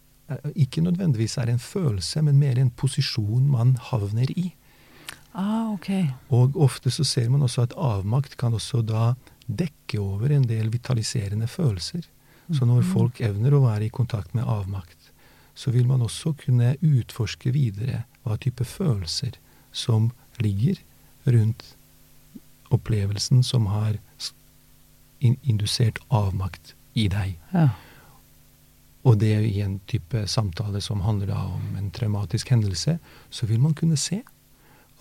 ikke nødvendigvis er en følelse, men mer en posisjon man havner i.
Ah, ok.
Og ofte så ser man også at avmakt kan også da dekke over en del vitaliserende følelser. Så når
Mhm.
folk evner å være i kontakt med avmakt, så vil man også kunne utforske videre hva type følelser som ligger rundt opplevelsen som har indusert avmakt i deg.
Ja.
Og det i en type samtale som handler da om en traumatisk hendelse, så vil man kunne se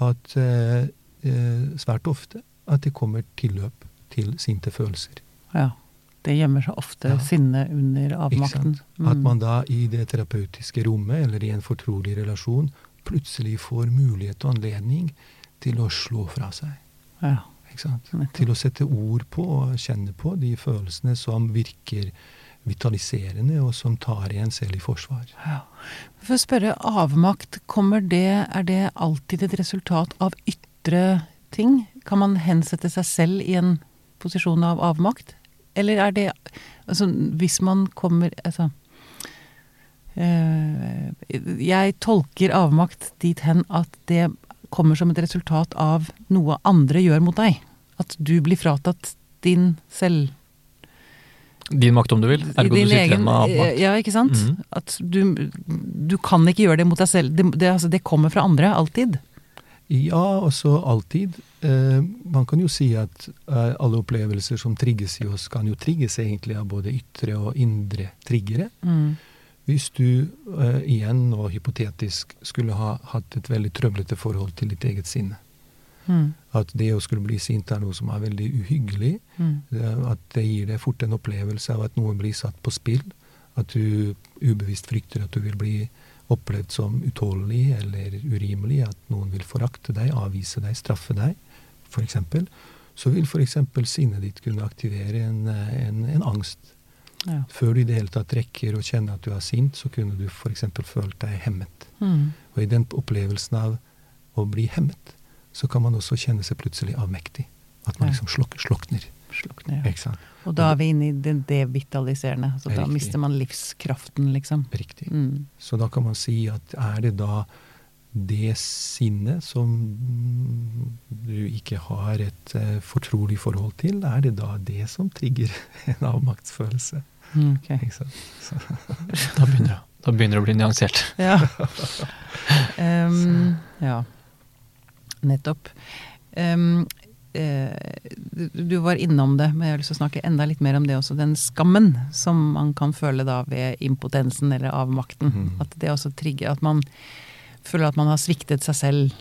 at eh, eh, svært ofte at det kommer tilløp til sinte følelser.
ja. Det gjemmer seg ofte
Ja.
sinne under avmakten.
Mm. At man da i det terapeutiske rommet eller i en fortrolig relasjon plutselig får mulighet og anledning til å slå fra seg.
Ja.
Til å sette ord på og kjenne på de følelsene som virker vitaliserende, og som tar en selv i forsvar.
Ja. For å spørre, avmakt, kommer det, er det alltid et resultat av ytre ting? Kan man hensette seg selv i en posisjon av avmakt? Eller er det Altså, hvis man kommer Altså øh, Jeg tolker avmakt dit hen at det kommer som et resultat av noe andre gjør mot deg. At du blir fratatt din selv
Din makt, om du vil. Ergo
din
du sitter igjen med avmakt.
Ja, ikke sant?
Mhm.
At du, du kan ikke gjøre det mot deg selv. Det, det, altså, det kommer fra andre, alltid.
Ja, også alltid. Eh, man kan jo si at eh, alle opplevelser som trigges i oss, kan jo trigges egentlig av både ytre og indre triggere.
Mm.
Hvis du eh, igjen og hypotetisk skulle ha hatt et veldig trøblete forhold til ditt eget sinne,
Mm.
at det å skulle bli sint er noe som er veldig uhyggelig,
Mm.
eh, at det gir deg fort en opplevelse av at noe blir satt på spill, at du ubevisst frykter at du vil bli opplevd som utålelig eller urimelig, at noen vil forakte deg, avvise deg, straffe deg, f.eks., så vil f.eks. sinnet ditt kunne aktivere en, eh, en, en angst.
Ja.
Før du i det hele tatt rekker å kjenne at du er sint, så kunne du f.eks. følt deg hemmet.
Mm.
Og i den opplevelsen av å bli hemmet, så kan man også kjenne seg plutselig avmektig. At man
Ja.
liksom slok slokner.
slokner ja. Og da er vi inne i det devitaliserende. Så da mister man livskraften, liksom.
Riktig.
Mm.
Så da kan man si at er det da det sinnet som du ikke har et eh, fortrolig forhold til, er det da det som trigger *laughs* en avmaktsfølelse?
Mm, ok.
Ikke sant? Så, *laughs*
Da begynner det, da begynner det å bli nyansert. *laughs*
Ja. Um, ja. Nettopp. Eh, du, du var innom det, men jeg har lyst til å snakke enda litt mer om det også. Den skammen som man kan føle da ved impotensen eller avmakten.
Mm.
At det også trigger At man føler at man har sviktet seg selv.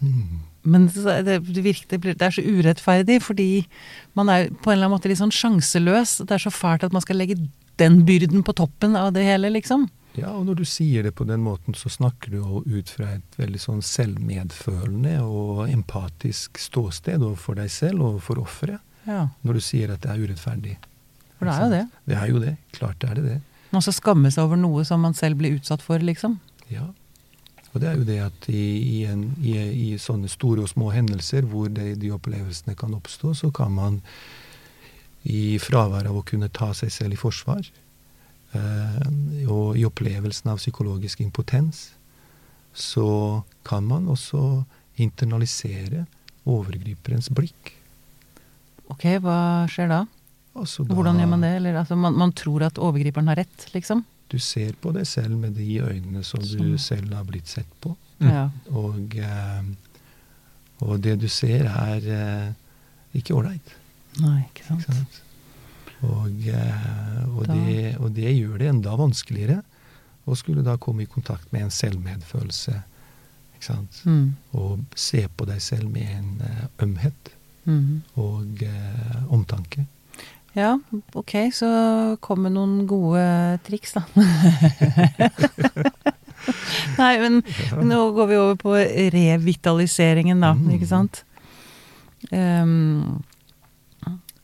mm,
Men det, det, virker, det er så urettferdig, fordi man er på en eller annen måte litt sånn sjanseløs. Det er så fælt at man skal legge den byrden på toppen av det hele, liksom.
Ja, og når du sier det på den måten, så snakker du jo ut fra et veldig sånn selvmedfølende og empatisk ståsted overfor deg selv og for offeret.
Ja,
Når du sier at det er urettferdig.
For det er jo det.
Det er jo det. Klart er det det.
Man skal skamme seg over noe som man selv blir utsatt for, liksom.
Ja. Og det er jo det at i, i, en, i, i sånne store og små hendelser hvor de, de opplevelsene kan oppstå, så kan man i fravær av å kunne ta seg selv i forsvar, eh, og i opplevelsen av psykologisk impotens, så kan man også internalisere overgriperens blikk.
Ok, hva skjer da?
Altså da
Hvordan gjør man det? Eller altså, man, man tror at overgriperen har rett, liksom?
Du ser på deg selv med de øynene som du selv har blitt sett på.
Mm.
Ja.
Og, eh, og det du ser, er eh, ikke ålreit.
Nei, ikke
Ikke
sant.
sant? Og, eh, og, det, og det gjør det enda vanskeligere å skulle da komme i kontakt med en selvmedfølelse Ikke sant?
Mm.
Og se på deg selv med en ømhet
Mm.
og omtanke.
Ja, ok, så kom med noen gode triks, da. *laughs* Nei, men nå går vi over på revitaliseringen, da,
Mm.
ikke sant? Um,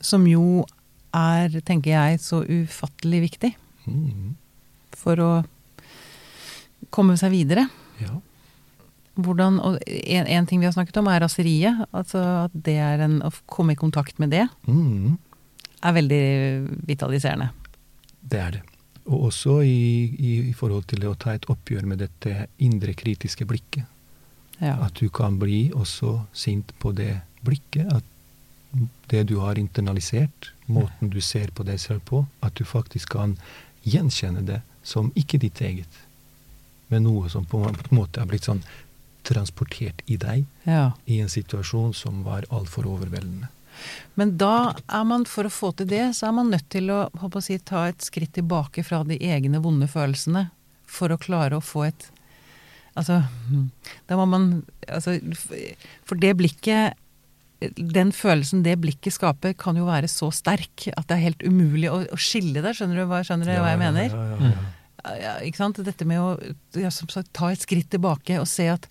som jo er, tenker jeg, så ufattelig viktig
Mm.
for å komme seg videre.
Ja.
Hvordan, og en, en ting vi har snakket om, er raseriet. Altså at det er en, å komme i kontakt med det,
Mm.
Er veldig vitaliserende.
Det er det. Og også i, i, i forhold til å ta et oppgjør med dette indre kritiske blikket.
Ja.
At du kan bli også sint på det blikket. At det du har internalisert, måten du ser på deg selv på, at du faktisk kan gjenkjenne det som ikke ditt eget, men noe som på en måte er blitt sånn transportert i deg
ja.
i en situasjon som var altfor overveldende.
Men da er man, for å få til det, så er man nødt til å, håper å si, ta et skritt tilbake fra de egne vonde følelsene for å klare å få et Altså, da må man altså, For det blikket Den følelsen det blikket skaper, kan jo være så sterk at det er helt umulig å, å skille det. Skjønner du hva, skjønner du hva jeg mener?
Ja, ja, ja.
Ja, ikke sant? Dette med å ja, som sagt, ta et skritt tilbake og se at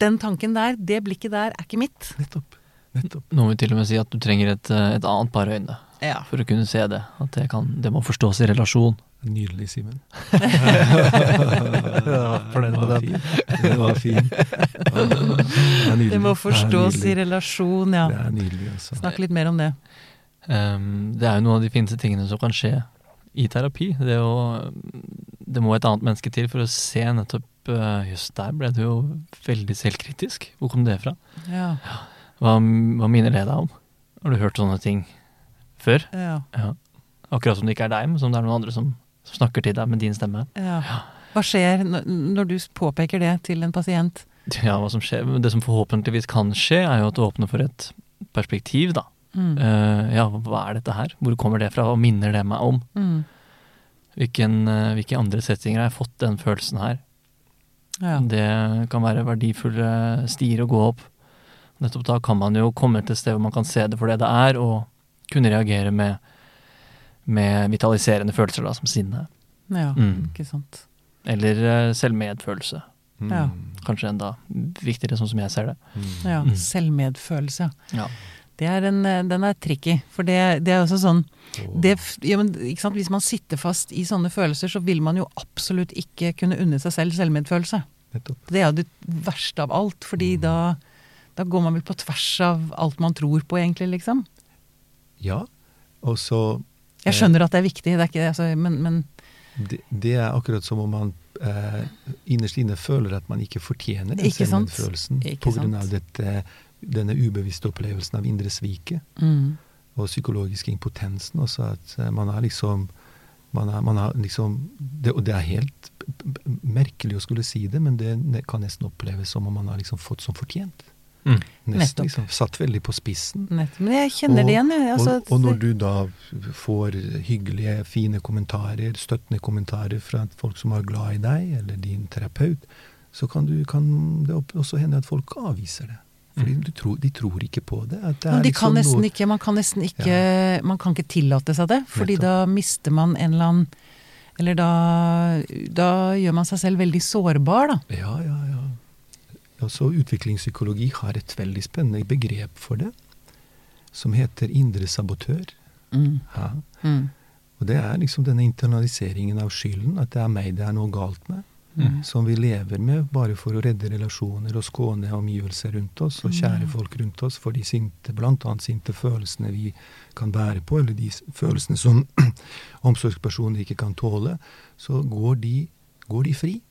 den tanken der, det blikket der, er ikke mitt.
Nettopp. Nettopp.
Noen vil til og med si at du trenger et, eh, et annet par øyne
Ja.
for å kunne se det. At det, kan, det må forstås i relasjon.
Nydelig, Simen. *laughs*
fornøyd med den.
Det var fin. Det.
Det må forstås
Det
i relasjon, ja.
Det er nydelig, altså.
Snakk litt mer om det.
Um, det er jo noen av de fineste tingene som kan skje i terapi. Det, å, det må et annet menneske til for å se nettopp uh, Jøss, der ble du jo veldig selvkritisk. Hvor kom det fra?
Ja.
Hva, hva minner det deg om? Har du hørt sånne ting før?
Ja.
Ja. Akkurat som det ikke er deg, men som det er noen andre som, som snakker til deg med din stemme.
ja. Hva skjer når, når du påpeker det til en pasient?
Ja, hva som skjer. Det som forhåpentligvis kan skje, er jo at du åpner for et perspektiv, da.
Mm.
Uh, ja, hva er dette her? Hvor kommer det fra? Hva minner det meg om?
Mm.
Hvilken, uh, hvilke andre settinger har jeg fått den følelsen her?
Ja.
Det kan være verdifulle stier å gå opp. Nettopp da kan man jo komme til et sted hvor man kan se det for det det er, og kunne reagere med, med vitaliserende følelser, da, som sinne.
ja.
Mm.
Ikke sant.
Eller eh, selvmedfølelse.
Mm.
Ja.
Kanskje enda viktigere, sånn som jeg ser det.
Mm.
Ja.
Mm.
Selvmedfølelse.
Ja.
Det er en, eh, den er tricky. For det, det er også sånn det, ja, men, ikke sant? Hvis man sitter fast i sånne følelser, så vil man jo absolutt ikke kunne unne seg selv selvmedfølelse. Det er jo det verste av alt, fordi
Mm.
da, da går man vel på tvers av alt man tror på, egentlig, liksom.
Ja. Og så
Jeg skjønner at det er viktig, det er ikke altså, men, men
det, det er akkurat som om man eh, innerst inne føler at man ikke fortjener den selvmedfølelsen
pga.
på grunn av dette, denne ubevisste opplevelsen av indre sviket
mm,
og psykologiske impotensen også. At eh, man har liksom man har, man har liksom det, Og det er helt merkelig å skulle si det, men det kan nesten oppleves som om man har liksom fått som fortjent.
Mm.
Nesten liksom satt veldig på spissen.
Nettopp. men jeg kjenner det igjen. Altså,
og, og når du da får hyggelige, fine kommentarer, støttende kommentarer fra folk som er glad i deg, eller din terapeut, så kan, du, kan det også hende at folk avviser det. Fordi du tror, de tror ikke på det. Det
de
liksom
kan nesten
noe-
ikke, man kan nesten ikke Man kan ikke tillate seg det, fordi
Nettopp.
da mister man en eller annen Eller da, da gjør man seg selv veldig sårbar, da.
Ja, ja, ja. Også utviklingspsykologi har et veldig spennende begrep for det, som heter indre sabotør.
Mm.
Ja.
Mm.
Og det er liksom denne internaliseringen av skylden, at det er meg det er noe galt med.
Mm.
som vi lever med bare for å redde relasjoner og skåne omgivelser rundt oss, og kjære
Mm.
folk rundt oss, for de sinte, annet sinte følelsene vi kan bære på, eller de følelsene som *clears throat* omsorgspersoner ikke kan tåle, så går de, går de fri.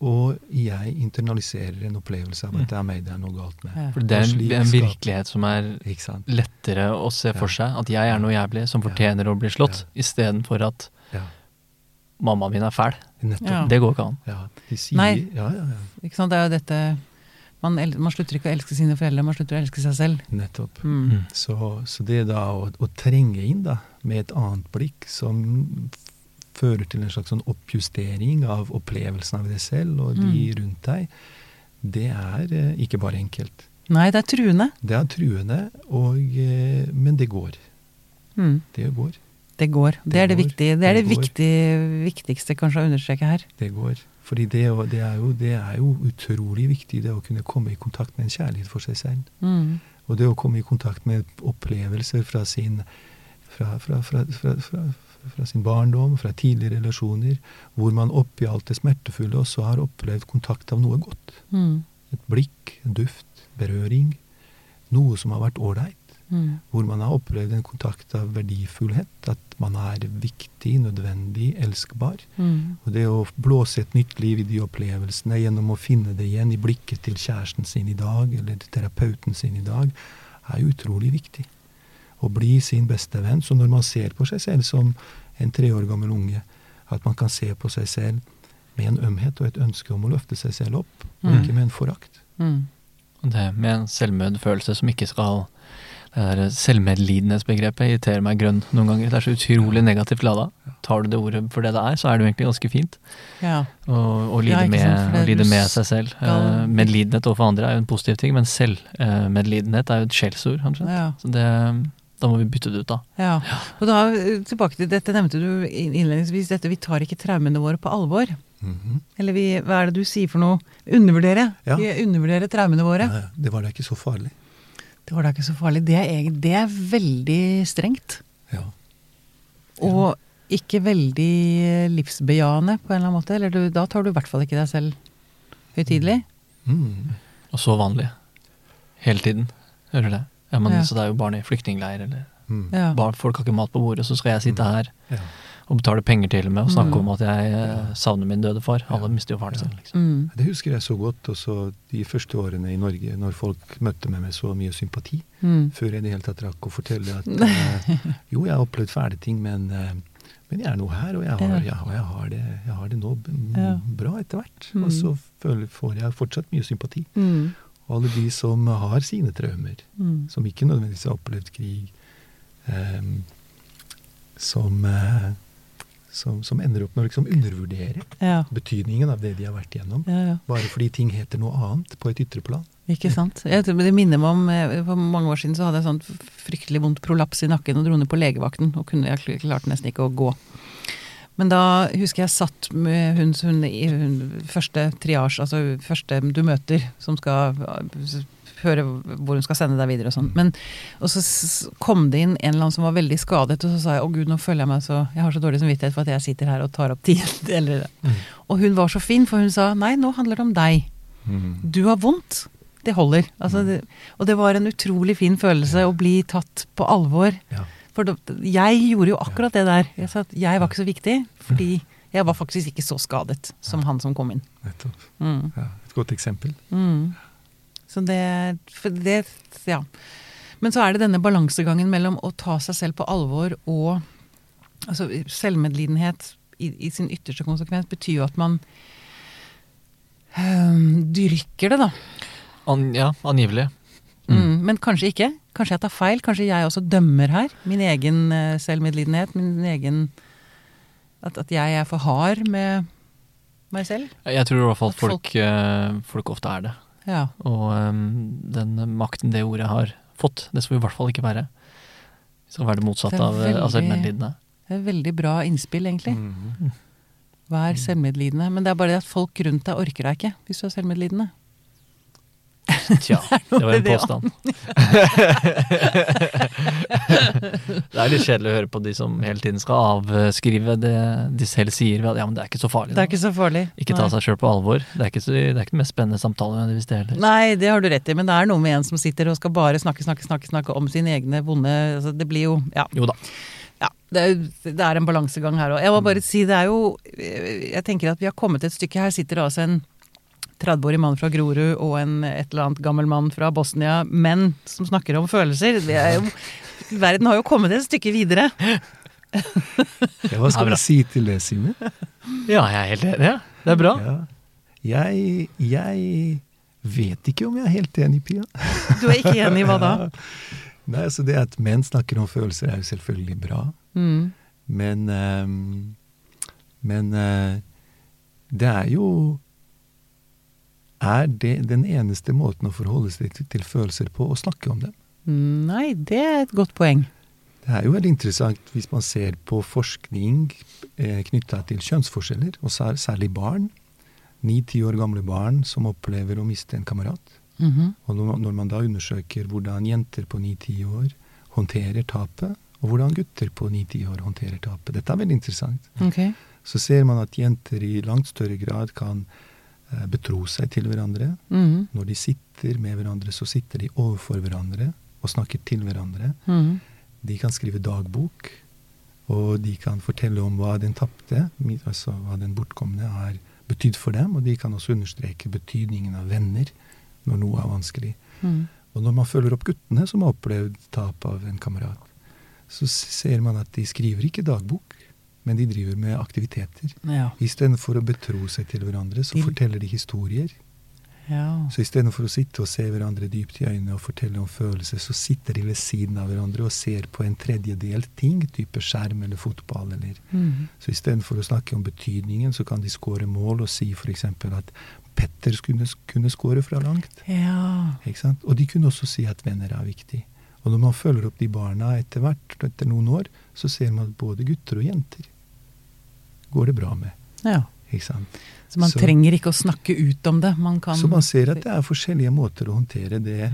Og jeg internaliserer en opplevelse av at det er meg det er noe galt med.
For det er en, en virkelighet som er lettere å se for seg. At jeg er noe jævlig som fortjener å bli slått,
Ja.
istedenfor at
Ja.
mammaen min er fæl.
Nettopp.
Ja.
Det går ikke an.
Ja, de sier
Nei.
Ja, ja, ja.
Ikke sant? Det er jo dette man, el- man slutter ikke å elske sine foreldre, man slutter å elske seg selv.
Nettopp.
Mm.
Mm.
Så, så det da å, å trenge inn da, med et annet blikk som fører til en slags sånn oppjustering av opplevelsen av deg selv og de
Mm.
rundt deg, det er eh, ikke bare enkelt.
Nei, det er truende.
Det er truende, og, eh, men det går.
Mm.
Det går.
Det går. Det, er det
går.
viktige. Det er det,
Det går.
viktigste kanskje å understreke her.
Det går. Fordi det, det, er jo, det er jo utrolig viktig, det å kunne komme i kontakt med en kjærlighet for seg selv.
Mm.
Og det å komme i kontakt med opplevelser fra sin, fra, fra, fra, fra, sin barndom, fra tidligere relasjoner, hvor man oppi alt det smertefulle også har opplevd kontakt av noe godt.
Mm.
Et blikk, en duft, berøring. Noe som har vært ålreit.
Mm.
Hvor man har opplevd en kontakt av verdifullhet. At man er viktig, nødvendig, elskbar.
Mm.
Og det å blåse et nytt liv i de opplevelsene gjennom å finne det igjen i blikket til kjæresten sin i dag, eller terapeuten sin i dag, er utrolig viktig. Å bli sin beste venn. Så når man ser på seg selv som en tre år gammel unge, at man kan se på seg selv med en ømhet og et ønske om å løfte seg selv opp, og
Mm.
ikke med en forakt.
Mm.
Det med en selvmedfølelse som ikke skal Det der selvmedlidenhetsbegrepet irriterer meg grønn noen ganger. Det er så utrolig negativt lada. Tar du det ordet for det det er, så er det jo egentlig ganske fint.
Ja.
Å å
Ja,
lide,
ikke
med, lide med seg selv.
skal-
Eh, Medlidenhet overfor andre er jo en positiv ting, men selvmedlidenhet er jo et skjellsord.
Ja.
Så det, da må vi bytte det ut, da.
ja. Og da eh, tilbake til dette nevnte du innledningsvis, dette vi tar ikke traumene våre på alvor.
Mhm.
Eller vi, hva er det du sier for noe? Undervurdere.
Ja.
Vi undervurderer traumene våre.
Ja, det var da ikke så farlig.
Det var da ikke så farlig. Det er, det er veldig strengt.
Ja.
Og ikke veldig livsbejaende på en eller annen måte. Eller du, da tar du i hvert fall ikke deg selv høytidelig.
Mm.
Og så vanlig. Hele tiden. Hører du det? Ja, men
Ja.
Så det er jo barn i flyktningleir, eller
Mm.
Barn, folk har ikke mat på bordet, så skal jeg sitte her
Ja.
og betale penger til og med og snakke
Mm.
om at jeg eh, savner min døde far. Alle mister jo faren
Ja.
sin. liksom.
Mm.
Det husker jeg så godt også de første årene i Norge, når folk møtte meg med så mye sympati.
Mm.
Før jeg i det hele tatt rakk å fortelle at *laughs* eh, jo, jeg har opplevd fæle ting, men, eh, men jeg er nå her, og jeg har, jeg har, jeg har, det, jeg har det nå b-
Ja.
bra etter hvert.
Mm.
Og så føler, får jeg fortsatt mye sympati.
Mm.
Og alle de som har sine traumer,
Mm.
som ikke nødvendigvis har opplevd krig, eh, som, eh, som, som ender opp med å liksom undervurdere
Ja.
betydningen av det de har vært igjennom.
ja, ja.
Bare fordi ting heter noe annet på et ytre plan.
Ikke sant. Jeg tror, det minner meg om eh, For mange år siden så hadde jeg sånn fryktelig vondt prolaps i nakken og dro ned på legevakten. Og kunne, jeg klarte nesten ikke å gå. Men da husker jeg satt med hun, hun i hun, første triasje, altså første du møter, som skal eh, høre hvor hun skal sende deg videre og sånn. Men Og så kom det inn en eller annen som var veldig skadet, og så sa jeg å gud, nå føler jeg meg så Jeg har så dårlig samvittighet for at jeg sitter her og tar opp tid. Eller, og hun var så fin, for hun sa nei, nå handler det om deg. Du har vondt. Det holder. Altså, det, og det var en utrolig fin følelse å bli tatt på alvor.
Ja.
For da, jeg gjorde jo akkurat det der. Jeg sa at jeg var ikke så viktig, fordi jeg var faktisk ikke så skadet som han som kom inn.
Nettopp.
Mm.
Ja, et godt eksempel.
Mm. Så det, for det Ja. Men så er det denne balansegangen mellom å ta seg selv på alvor og Altså selvmedlidenhet i, i sin ytterste konsekvens betyr jo at man øh, dyrker det, da.
An, ja, angivelig.
Mm. Men kanskje ikke. Kanskje jeg tar feil. Kanskje jeg også dømmer her. Min egen eh, selvmedlidenhet. Min egen at, at jeg er for hard med meg selv.
Jeg tror i hvert fall
At folk-
folk, eh, folk ofte er det.
Ja.
Og um, den makten det ordet har fått, det skal vi i hvert fall ikke være. Vi skal være det motsatte
Det er
av, av selvmedlidende.
Det er veldig bra innspill, egentlig.
Mhm.
Vær selvmedlidende. Men det er bare det at folk rundt deg orker deg ikke hvis du er selvmedlidende.
Tja, det var en *laughs* påstand. *laughs* det er litt kjedelig å høre på de som hele tiden skal avskrive det de selv sier. at, Ja, men det er ikke så farlig.
Det er ikke så farlig.
Ikke ta seg sjøl på alvor. Det er ikke, så, det er ikke den mest spennende samtalen Hvis det heller.
Nei, det har du rett i, men det er noe med en som sitter og skal bare snakke, snakke, snakke, snakke om sine egne vonde altså Det blir jo Ja.
Jo da.
ja det, er, det er en balansegang her òg. Jeg må bare si, det er jo Jeg tenker at vi har kommet et stykke. Her sitter altså en 30-årig mann fra Grorud og en et eller annet gammel mann fra Bosnia, menn som snakker om følelser. Det er jo, verden har jo kommet et stykke videre.
Ja, hva skal
du
vi si til det, Simen?
Ja, jeg er helt enig. Ja. Det er bra.
Ja. Jeg, jeg vet ikke om jeg er helt enig, Pia.
Du er ikke enig i hva da? *laughs*
Nei, altså Det at menn snakker om følelser, er jo selvfølgelig bra.
Mm.
Men um, Men uh, det er jo Er det den eneste måten å forholde seg til, til følelser på, å snakke om dem?
Nei, det er et godt poeng.
Det er jo veldig interessant hvis man ser på forskning eh, knytta til kjønnsforskjeller, og særlig barn. Ni-ti år gamle barn som opplever å miste en kamerat.
Mhm.
Og når, man da undersøker hvordan jenter på ni-ti år håndterer tapet, og hvordan gutter på ni-ti år håndterer tapet Dette er veldig interessant.
Okay.
Så ser man at jenter i langt større grad kan betro seg til hverandre.
Mm.
Når de sitter med hverandre, så sitter de overfor hverandre og snakker til hverandre.
Mm.
De kan skrive dagbok, og de kan fortelle om hva den tapte, altså hva den bortkomne har betydd for dem, og de kan også understreke betydningen av venner når noe er vanskelig.
Mm.
Og når man følger opp guttene som har opplevd tap av en kamerat, så ser man at de skriver ikke dagbok, men de driver med aktiviteter.
Ja.
Istedenfor å betro seg til hverandre, så
De-
forteller de historier.
ja.
Så istedenfor å sitte og se hverandre dypt i øynene og fortelle om følelser, så sitter de ved siden av hverandre og ser på en tredjedel ting, type skjerm eller fotball eller
Mhm.
Så istedenfor å snakke om betydningen, så kan de score mål og si f.eks. at Petter kunne, kunne score fra langt.
ja.
Og de kunne også si at venner er viktig. Og når man følger opp de barna etter hvert, etter noen år, så ser man at både gutter og jenter går det bra med.
ja.
Ikke sant?
Så man
Så-
trenger ikke å snakke ut om det. Man kan
Så man ser at det er forskjellige måter å håndtere det,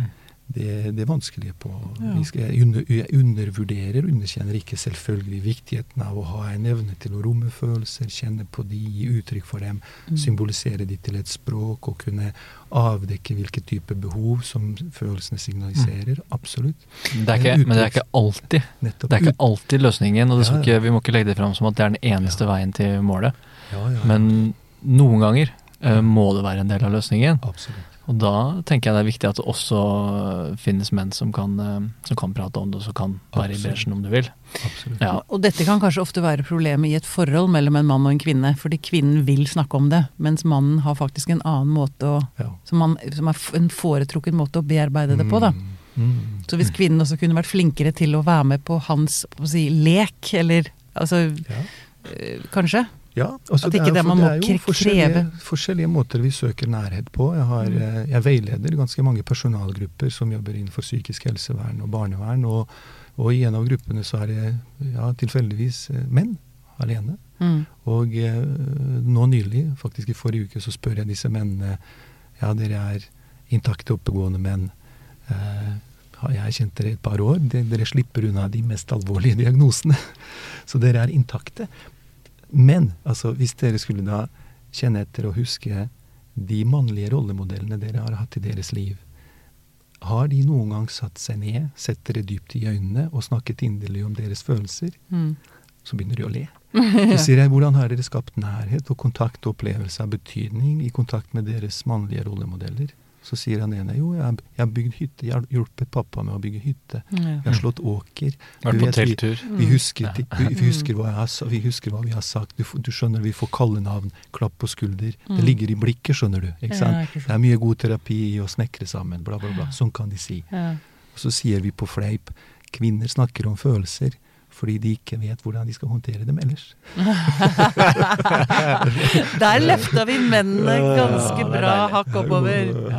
det, det vanskelige på.
Ja.
Vi skal, jeg, under, jeg undervurderer, underkjenner ikke selvfølgelig viktigheten av å ha en evne til å romme følelser, kjenne på de, gi uttrykk for dem,
Mm.
symbolisere de til et språk og kunne avdekke hvilke type behov som følelsene signaliserer. Absolutt.
Det er ikke, men det er ikke alltid
Nettopp.
Det er ikke alltid løsningen, og det
Ja,
ikke, vi må ikke legge det fram som at det er den eneste
Ja.
veien til målet.
ja, ja,
Men noen ganger uh, må det være en del av løsningen.
Absolutt.
Og da tenker jeg det er viktig at det også finnes menn som kan, eh, som kan prate om det, og som kan være i bresjen om du vil.
absolutt.
Ja.
Og dette kan kanskje ofte være problemet i et forhold mellom en mann og en kvinne, fordi kvinnen vil snakke om det, mens mannen har faktisk en annen måte å
Ja.
Som, man, som er en foretrukken måte å bearbeide det på, da.
Mm, mm.
Så hvis kvinnen også kunne vært flinkere til å være med på hans på skal si, lek, eller altså
Ja.
øh, Kanskje?
Ja, altså
ikke
er
det man
for
det
er jo forskjellige, forskjellige måter vi søker nærhet på. Jeg, har,
Mm.
eh, jeg veileder ganske mange personalgrupper som jobber innenfor psykisk helsevern og barnevern. Og, og i en av gruppene så er det ja, tilfeldigvis eh, menn alene.
Mm.
Og eh, nå nylig, faktisk i forrige uke, så spør jeg disse mennene Ja, dere er intakte, oppegående menn. Eh, har kjent dere et par år? Dere slipper unna de mest alvorlige diagnosene. *laughs* Så dere er intakte. Men altså, hvis dere skulle da kjenne etter og huske de mannlige rollemodellene dere har hatt i deres liv, har de noen gang satt seg ned, sett dere dypt i øynene og snakket inderlig om deres følelser?
Mm.
Så begynner de å le. *laughs* Så sier jeg, hvordan har dere skapt nærhet og kontakt og opplevelse av betydning i kontakt med deres mannlige rollemodeller? Så sier han ene jo, jeg jeg har bygd hytte, jeg har hjulpet pappa med å bygge hytte.
Ja.
Jeg har slått åker.
Vært på
telttur. vi- Vi husker,
Ja.
vi, vi, husker har, vi husker hva vi har sagt. Du, du skjønner, vi får kallenavn, klapp på skulder.
Mm.
Det ligger i blikket, skjønner du. ikke sant?
Ja, ikke.
Det er mye god terapi i å snekre sammen, bla, bla, bla. Sånn kan de si. Og så sier vi på fleip kvinner snakker om følelser fordi de ikke vet hvordan de skal håndtere dem ellers. *laughs*
Der løfta vi mennene ganske
Ja,
bra hakk oppover. *laughs*
Ja.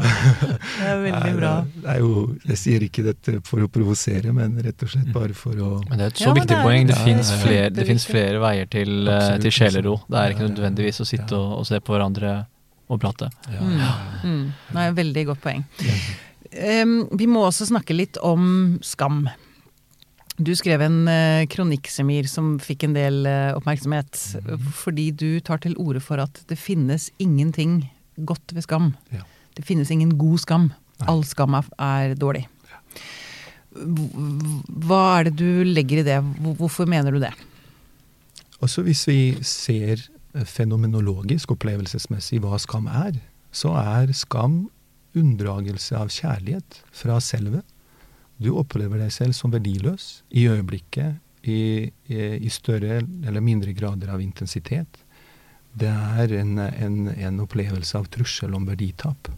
Det er veldig bra.
Det er jo, jeg sier ikke dette for å provosere, men rett og slett bare for å
Men det er et så
Ja,
viktig
det er-
poeng. Det,
det
finnes flere, det finnes flere veier til, eh,
Absolutt,
til sjelero. Det er ikke nødvendigvis å sitte
ja.
og, og se på hverandre og prate.
ja,
Mm. Mm. Nei, veldig godt poeng. Um, vi må også snakke litt om skam. Du skrev en eh, kronikk, Semir, som fikk en del eh, oppmerksomhet.
Mhm.
Fordi du tar til orde for at det finnes ingenting godt ved skam.
Ja.
Det finnes ingen god skam.
Nei.
All skam er, dårlig. Ja. Hva er det du legger i det? Hvorfor mener du det?
Også hvis vi ser eh, fenomenologisk, opplevelsesmessig, hva skam er, så er skam unndragelse av kjærlighet fra selve. Du opplever deg selv som verdiløs i øyeblikket, i, i, i større eller mindre grader av intensitet. Det er en, en, en opplevelse av trussel om verditap.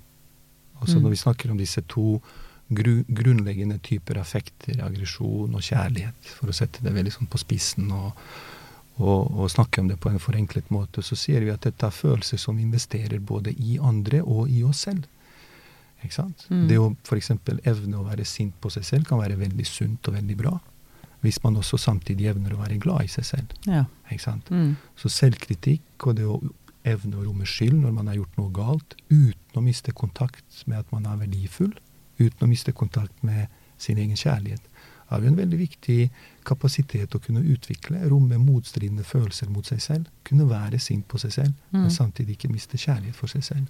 Altså
Mm.
Når vi snakker om disse to gru, grunnleggende typer affekter, aggresjon og kjærlighet, for å sette det veldig sånn på spissen og, og, og snakke om det på en forenklet måte, så sier vi at dette er følelser som investerer både i andre og i oss selv. Ikke sant?
Mm.
Det å f.eks. evne å være sint på seg selv kan være veldig sunt og veldig bra. Hvis man også samtidig evner å være glad i seg selv.
Ja.
Ikke sant?
Mm.
Så selvkritikk og det å evne å romme skyld når man har gjort noe galt, uten å miste kontakt med at man er verdifull, uten å miste kontakt med sin egen kjærlighet, har jo en veldig viktig kapasitet å kunne utvikle, romme motstridende følelser mot seg selv, kunne være sint på seg selv,
Mm.
men samtidig ikke miste kjærlighet for seg selv.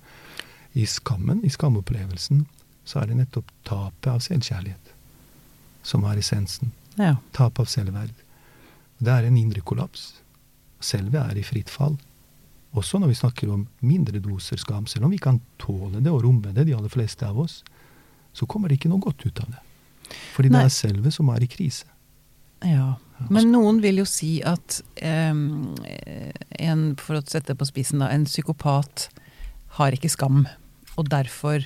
I skammen, i skamopplevelsen, så er det nettopp tapet av selvkjærlighet som er essensen.
ja.
Tap av selvverd. Det er en indre kollaps. Selve er i fritt fall. Også når vi snakker om mindre doser skam. Selv om vi kan tåle det og romme det, de aller fleste av oss, så kommer det ikke noe godt ut av det. Fordi
Nei.
det er selve som er i krise.
Ja. Men noen vil jo si at um, en, for å sette det på spissen, da, en psykopat har ikke skam, og derfor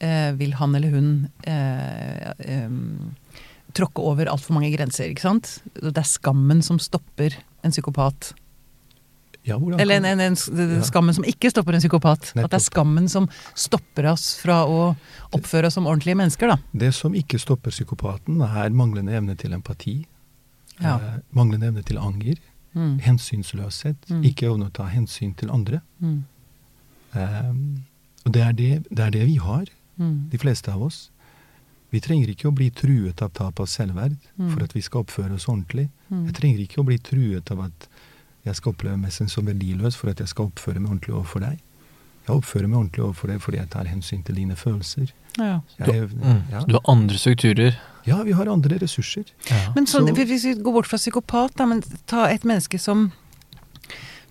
eh, vil han eller hun eh, eh, tråkke over altfor mange grenser, ikke sant? Det er skammen som stopper en psykopat.
Ja,
Eller en, en, en, s- det- det-
Ja.
skammen som ikke stopper en psykopat. At det er skammen som stopper oss fra å oppføre oss som ordentlige mennesker, da.
Det som ikke stopper psykopaten, er manglende evne til empati.
Ja.
Eh, manglende evne til anger.
Mm.
Hensynsløshet.
Mm.
Ikke evne å ta hensyn til andre.
Mm.
Eh, og det er det, det er det vi har.
Mm.
de fleste av oss. Vi trenger ikke å bli truet av tap av selvverd
Mm.
for at vi skal oppføre oss ordentlig.
Mm.
Jeg trenger ikke å bli truet av at jeg skal oppleve meg som verdiløs for at jeg skal oppføre meg ordentlig overfor deg. Jeg oppfører meg ordentlig overfor deg fordi jeg tar hensyn til dine følelser.
Ja.
Jeg,
Mm.
ja.
Du har andre strukturer.
ja, vi har andre ressurser.
Ja.
Men sånn,
Så-
hvis vi går bort fra psykopat, da, men ta et menneske som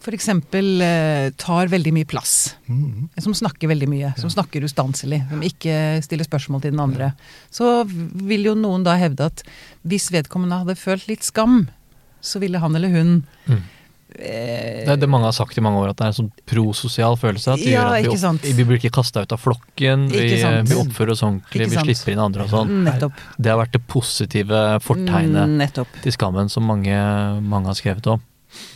f.eks. Eh, tar veldig mye plass.
Mm.
Som snakker veldig mye. Som
Ja.
snakker ustanselig. Som ikke stiller spørsmål til den andre. Så vil jo noen da hevde at hvis vedkommende hadde følt litt skam, så ville han eller hun
Mm.
eh,
Det er det mange har sagt i mange år, at det er en sånn prososial følelse. At det
Ja,
gjør at vi, opp, vi blir ikke kasta ut av flokken, vi, vi oppfører oss ordentlig, vi slipper inn andre og sånn. Det har vært det positive fortegnet
Nettopp.
til skammen som mange, mange har skrevet om.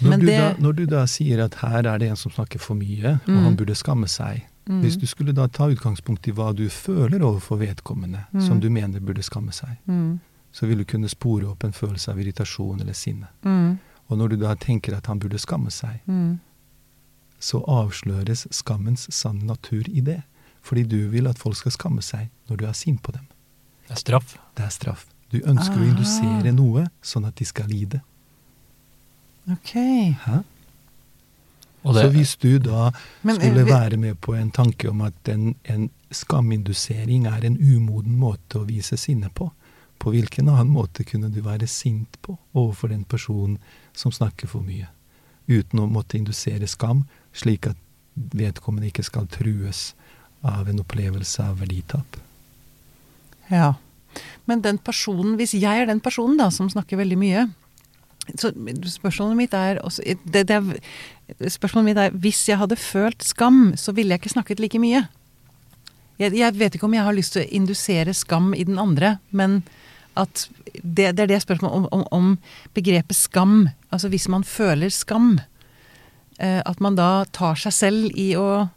Når,
Men
du
det-
da, når du da sier at her er det en som snakker for mye,
Mm.
og han burde skamme seg
Mm.
Hvis du skulle da ta utgangspunkt i hva du føler overfor vedkommende,
Mm.
som du mener burde skamme seg,
Mm.
så vil du kunne spore opp en følelse av irritasjon eller sinne.
Mm.
Og når du da tenker at han burde skamme seg,
Mm.
så avsløres skammens sanne natur i det. Fordi du vil at folk skal skamme seg når du er sint på dem.
Det er straff.
Det er straff. Du ønsker å
Ah.
indusere noe sånn at de skal lide.
Ok.
Hæ?
Og det,
Så hvis du da
Men,
skulle
eh, vi-
være med på en tanke om at en, en skamindusering er en umoden måte å vise sinne på, på hvilken annen måte kunne du være sint på overfor den personen som snakker for mye, uten å måtte indusere skam, slik at vedkommende ikke skal trues av en opplevelse av verditap?
Ja. Men den personen, hvis jeg er den personen da, som snakker veldig mye så Spørsmålet mitt er også, det, det Spørsmålet mitt er Hvis jeg hadde følt skam, så ville jeg ikke snakket like mye. Jeg, jeg vet ikke om jeg har lyst til å indusere skam i den andre, men at det, det er det spørsmålet om, om, om begrepet skam. Altså hvis man føler skam, eh, at man da tar seg selv i å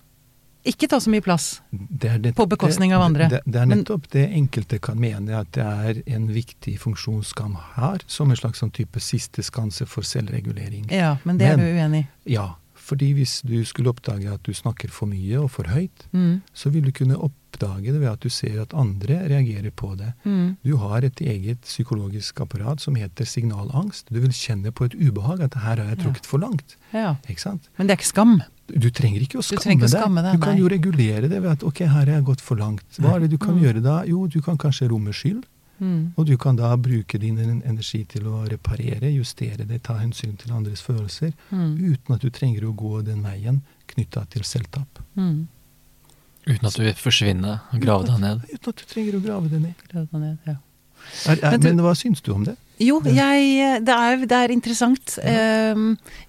ikke ta så mye plass.
Det det-
På bekostning av andre.
Det, det, er
Men-
nettopp det enkelte kan mene at det er en viktig funksjon skam har, som en slags sånn type siste skanse for selvregulering.
Ja, men det er du uenig i.
Ja, fordi hvis du skulle oppdage at du snakker for mye og for høyt,
Mm.
så vil du kunne oppdage det ved at du ser at andre reagerer på det.
Mm.
Du har et eget psykologisk apparat som heter signalangst. Du vil kjenne på et ubehag at her har jeg
Ja.
trukket for langt.
Ja.
Ikke sant?
Men det er ikke skam.
Du trenger ikke å skamme,
å skamme deg,
Du kan
nei.
jo regulere det ved at ok, her har jeg gått for langt. Hva er det du kan
Mm.
gjøre da? Jo, du kan kanskje romme skyld.
Mm.
Og du kan da bruke din energi til å reparere, justere det, ta hensyn til andres følelser,
Mm.
uten at du trenger å gå den veien knytta til selvtap.
Mm.
uten at du vil forsvinne og grave deg ned.
Uten at du trenger å grave deg ned.
Grave deg ned, ja.
Er, er,
Men du-
men hva syns du om det?
Jo, jeg, det, er, det er interessant. Ja.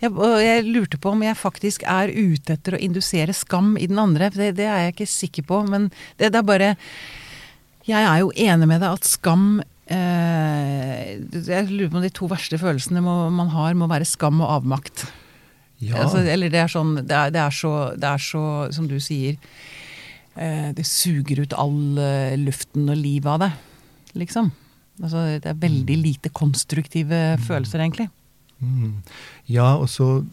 jeg, jeg lurte på om jeg faktisk er ute etter å indusere skam i den andre. Det, det er jeg ikke sikker på, men det, det er bare Jeg er jo enig med deg at skam eh, Jeg lurer på om de to verste følelsene må, man har, må være skam og avmakt.
Ja,
Altså, eller det er sånn det er, er så, det er så, som du sier eh, Det suger ut all eh, luften og livet av deg, liksom. Altså, det er veldig lite konstruktive følelser, egentlig.
mm. ja og så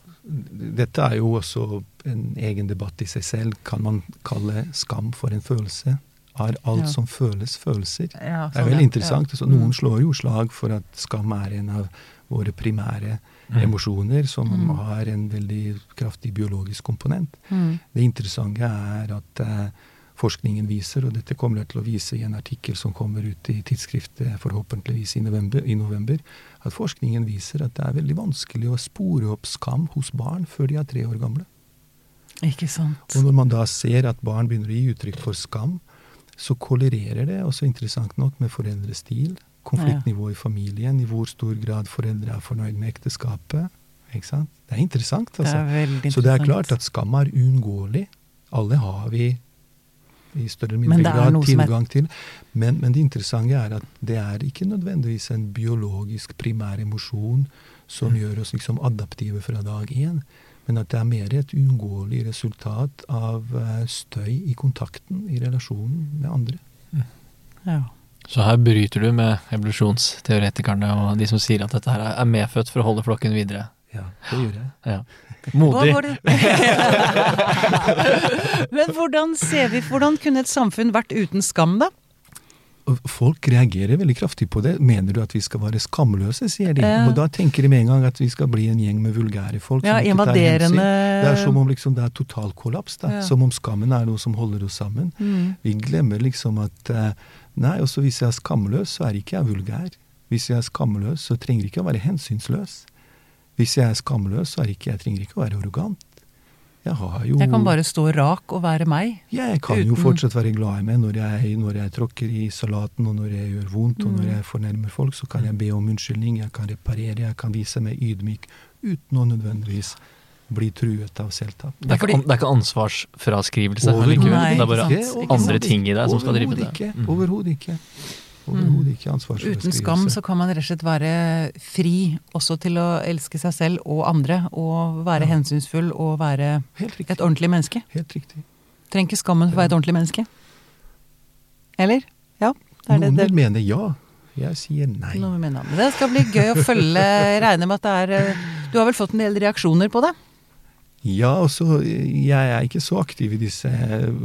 Dette er jo også en egen debatt i seg selv. Kan man kalle skam for en følelse? Er alt
Ja.
som føles, følelser?
Ja,
Det er
sånn,
veldig
ja.
interessant. Altså,
Ja.
noen slår jo slag for at skam er en av våre primære
Mm.
emosjoner, som
Mm.
har en veldig kraftig biologisk komponent.
Mm.
Det interessante er at eh, forskningen viser, og dette kommer jeg til å vise i en artikkel som kommer ut i tidsskriftet forhåpentligvis i november, i november, at forskningen viser at det er veldig vanskelig å spore opp skam hos barn før de er tre år gamle.
Ikke sant.
Og når man da ser at barn begynner å gi uttrykk for skam, så kollererer det, også interessant nok, med foreldrestil, konfliktnivå i familien, i hvor stor grad foreldre er fornøyd med ekteskapet. Ikke sant? Det er interessant,
Det
altså.
er veldig
Så det er klart at skam er uunngåelig. Alle har vi i større eller mindre grad
tilgang er-
til. Men, men det interessante er at det er ikke nødvendigvis en biologisk primær emosjon som gjør oss liksom adaptive fra dag én. Men at det er mer et uunngåelig resultat av eh, støy i kontakten, i relasjonen med andre.
Ja.
Så her bryter du med evolusjonsteoretikerne og de som sier at dette her er medfødt for å holde flokken videre.
Ja, det gjør jeg.
Ja. Modig. *laughs*
Men hvordan ser vi Hvordan kunne et samfunn vært uten skam, da?
Folk reagerer veldig kraftig på det. Mener du at vi skal være skamløse, sier de.
Ja.
Og da tenker de med en gang at vi skal bli en gjeng med vulgære folk.
Ja, invaderende.
Det er som om liksom det er total kollaps. da.
Ja.
Som om skammen er noe som holder oss sammen.
Mm.
Vi glemmer liksom at eh, Nei, også hvis jeg er skamløs, så er ikke jeg vulgær. Hvis jeg er skamløs, så trenger jeg ikke å være hensynsløs. Hvis jeg er skamløs, så er ikke, jeg trenger ikke å være arrogant. Jeg har jo
Jeg kan bare stå rak og være meg.
Ja, jeg kan jo fortsatt være glad i meg når jeg, når jeg tråkker i salaten, og når jeg gjør vondt, og når
Mm.
jeg fornærmer folk. Så kan jeg be om unnskyldning, jeg kan reparere, jeg kan vise meg ydmyk uten å nødvendigvis bli truet av selvtap.
Det er, ikke, det er ikke ansvarsfraskrivelse
Overhodet
ikke.
Det er bare
ikke ikke
andre ting i deg som skal drive
Overhodet
det.
ikke.
Mm.
Overhodet ikke. Overhodet ikke ansvarsfraskrivelse.
Uten skam så kan man rett og slett være fri også til å elske seg selv og andre, og være
Ja.
hensynsfull og være et ordentlig menneske.
Helt riktig.
Trenger ikke skammen for å være et ordentlig menneske. Eller? Ja. Det er
Noen
det,
vil mene ja. Jeg sier nei.
noe vi mener Men Det skal bli gøy å følge. Regner med at det er eh, Du har vel fått en del reaksjoner på det?
Ja, altså, jeg er ikke så aktiv i disse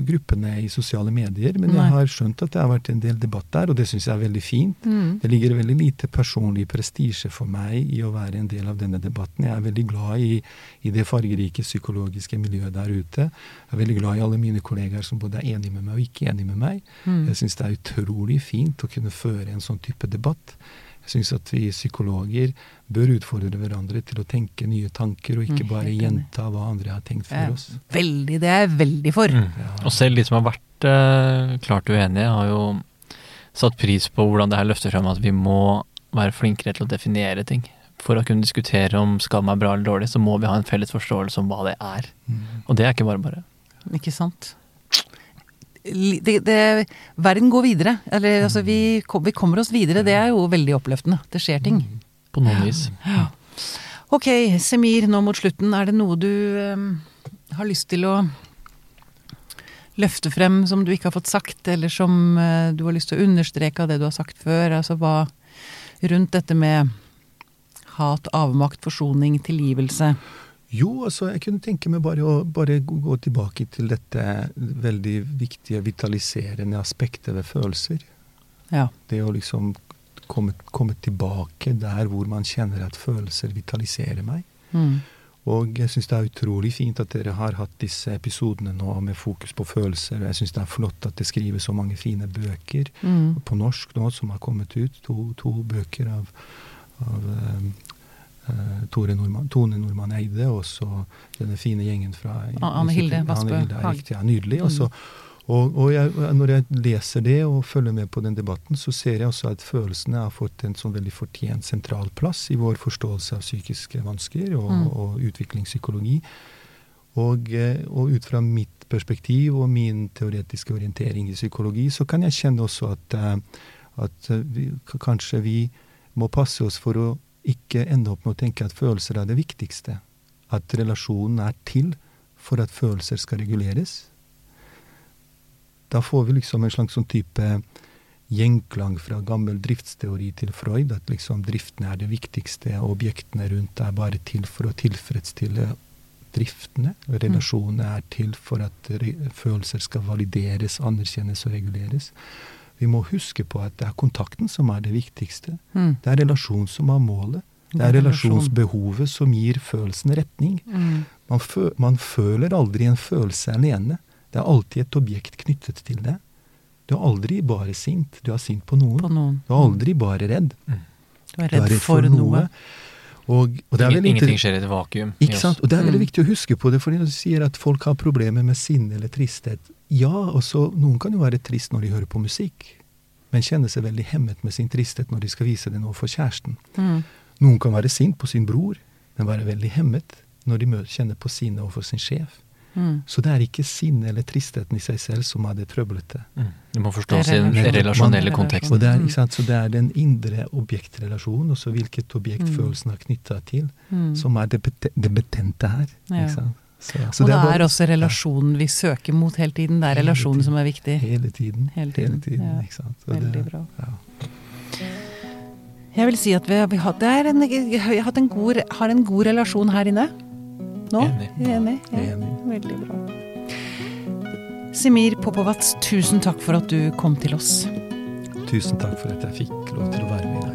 gruppene i sosiale medier, men
Nei.
jeg har skjønt at det har vært en del debatt der, og det syns jeg er veldig fint.
Mm.
Det ligger veldig lite personlig prestisje for meg i å være en del av denne debatten. Jeg er veldig glad i, i det fargerike psykologiske miljøet der ute. Jeg er veldig glad i alle mine kollegaer som både er enige med meg og ikke enige med meg.
Mm.
Jeg syns det er utrolig fint å kunne føre en sånn type debatt. Jeg syns at vi psykologer bør utfordre hverandre til å tenke nye tanker, og ikke
Mm,
bare gjenta hva andre har tenkt for oss.
Veldig, det er jeg veldig for.
Mm.
Ja.
Og selv de som har vært eh, klart uenige, har jo satt pris på hvordan det her løfter frem at vi må være flinkere til å definere ting. For å kunne diskutere om skam er bra eller dårlig, så må vi ha en felles forståelse om hva det er.
Mm.
Og det er ikke bare bare.
Ikke sant? Det, det, verden går videre. Eller altså, vi, kom, vi kommer oss videre. Det er jo veldig oppløftende. Det skjer ting.
På noen vis.
Ok, Semir, nå mot slutten. Er det noe du um, har lyst til å løfte frem som du ikke har fått sagt, eller som uh, du har lyst til å understreke av det du har sagt før? Altså hva rundt dette med hat, avmakt, forsoning, tilgivelse?
Jo, altså jeg kunne tenke meg bare å bare gå tilbake til dette veldig viktige vitaliserende aspektet ved følelser.
Ja.
Det å liksom komme, komme tilbake der hvor man kjenner at følelser vitaliserer meg.
Mm.
Og jeg syns det er utrolig fint at dere har hatt disse episodene nå med fokus på følelser. Og jeg syns det er flott at det skrives så mange fine bøker
Mm.
på norsk nå som har kommet ut. To, to bøker av, av eh, Nordmann, Tone Nordmann Eide, og så denne fine gjengen fra
Anne Hilde Vassbø Hag.
ja, Nydelig.
Mm.
Og, så, og, og jeg, når jeg leser det og følger med på den debatten, så ser jeg også at følelsene har fått en sånn veldig fortjent sentral plass i vår forståelse av psykiske vansker og,
Mm.
og utviklingspsykologi. Og, eh, og ut fra mitt perspektiv og min teoretiske orientering i psykologi, så kan jeg kjenne også at, eh, At eh, vi, kanskje vi må passe oss for å ikke ende opp med å tenke at følelser er det viktigste. At relasjonen er til for at følelser skal reguleres. Da får vi liksom en slags sånn type gjenklang fra gammel driftsteori til Freud, at liksom driftene er det viktigste, og objektene rundt er bare til for å tilfredsstille driftene. Relasjonene er til for at følelser skal valideres, anerkjennes og reguleres. Vi må huske på at det er kontakten som er det viktigste.
Mm.
Det er relasjon som er målet. Det er relasjonsbehovet som gir følelsen retning.
Mm.
Man, fø man føler aldri en følelse alene. Det er alltid et objekt knyttet til det. Du er aldri bare sint. Du er sint på noen.
På noen.
Du er aldri bare redd.
Du er
Du
redd for noe.
Og, og det er
Ingen, ingenting skjer i et vakuum.
Ikke sant? Og det er veldig
Mm.
viktig å huske på det, fordi når du sier at folk har problemer med sinne eller tristhet Ja, også noen kan jo være trist når de hører på musikk, men kjenne seg veldig hemmet med sin tristhet når de skal vise det overfor kjæresten.
Mm.
Noen kan være sint på sin bror, men være veldig hemmet når de kjenner på sinne overfor sin sjef.
Mm.
Så det er ikke sinnet eller tristheten i seg selv som er det trøblete.
Mm. Du må forstå sin relasjonelle kontekst.
Og det er, ikke sant? Så det er den indre objektrelasjonen, og så hvilket objekt
Mm.
følelsen er knytta til,
Mm.
som er det, bete det betente her.
Ja.
Så, så
og det er,
bare-
også relasjonen vi søker mot hele tiden. Det er relasjonen
tiden.
som er viktig.
Hele tiden.
Hele tiden, ja.
ikke sant? Og
Veldig
det,
bra.
Ja.
Jeg vil si at vi, har- vi har, det er en, har en god, har en god relasjon her inne. Nå?
Enig.
Enig. Ja,
Enig.
Veldig bra. Simir Popovats, tusen takk for at du kom til oss.
Tusen takk for at jeg fikk lov til å være med i dag.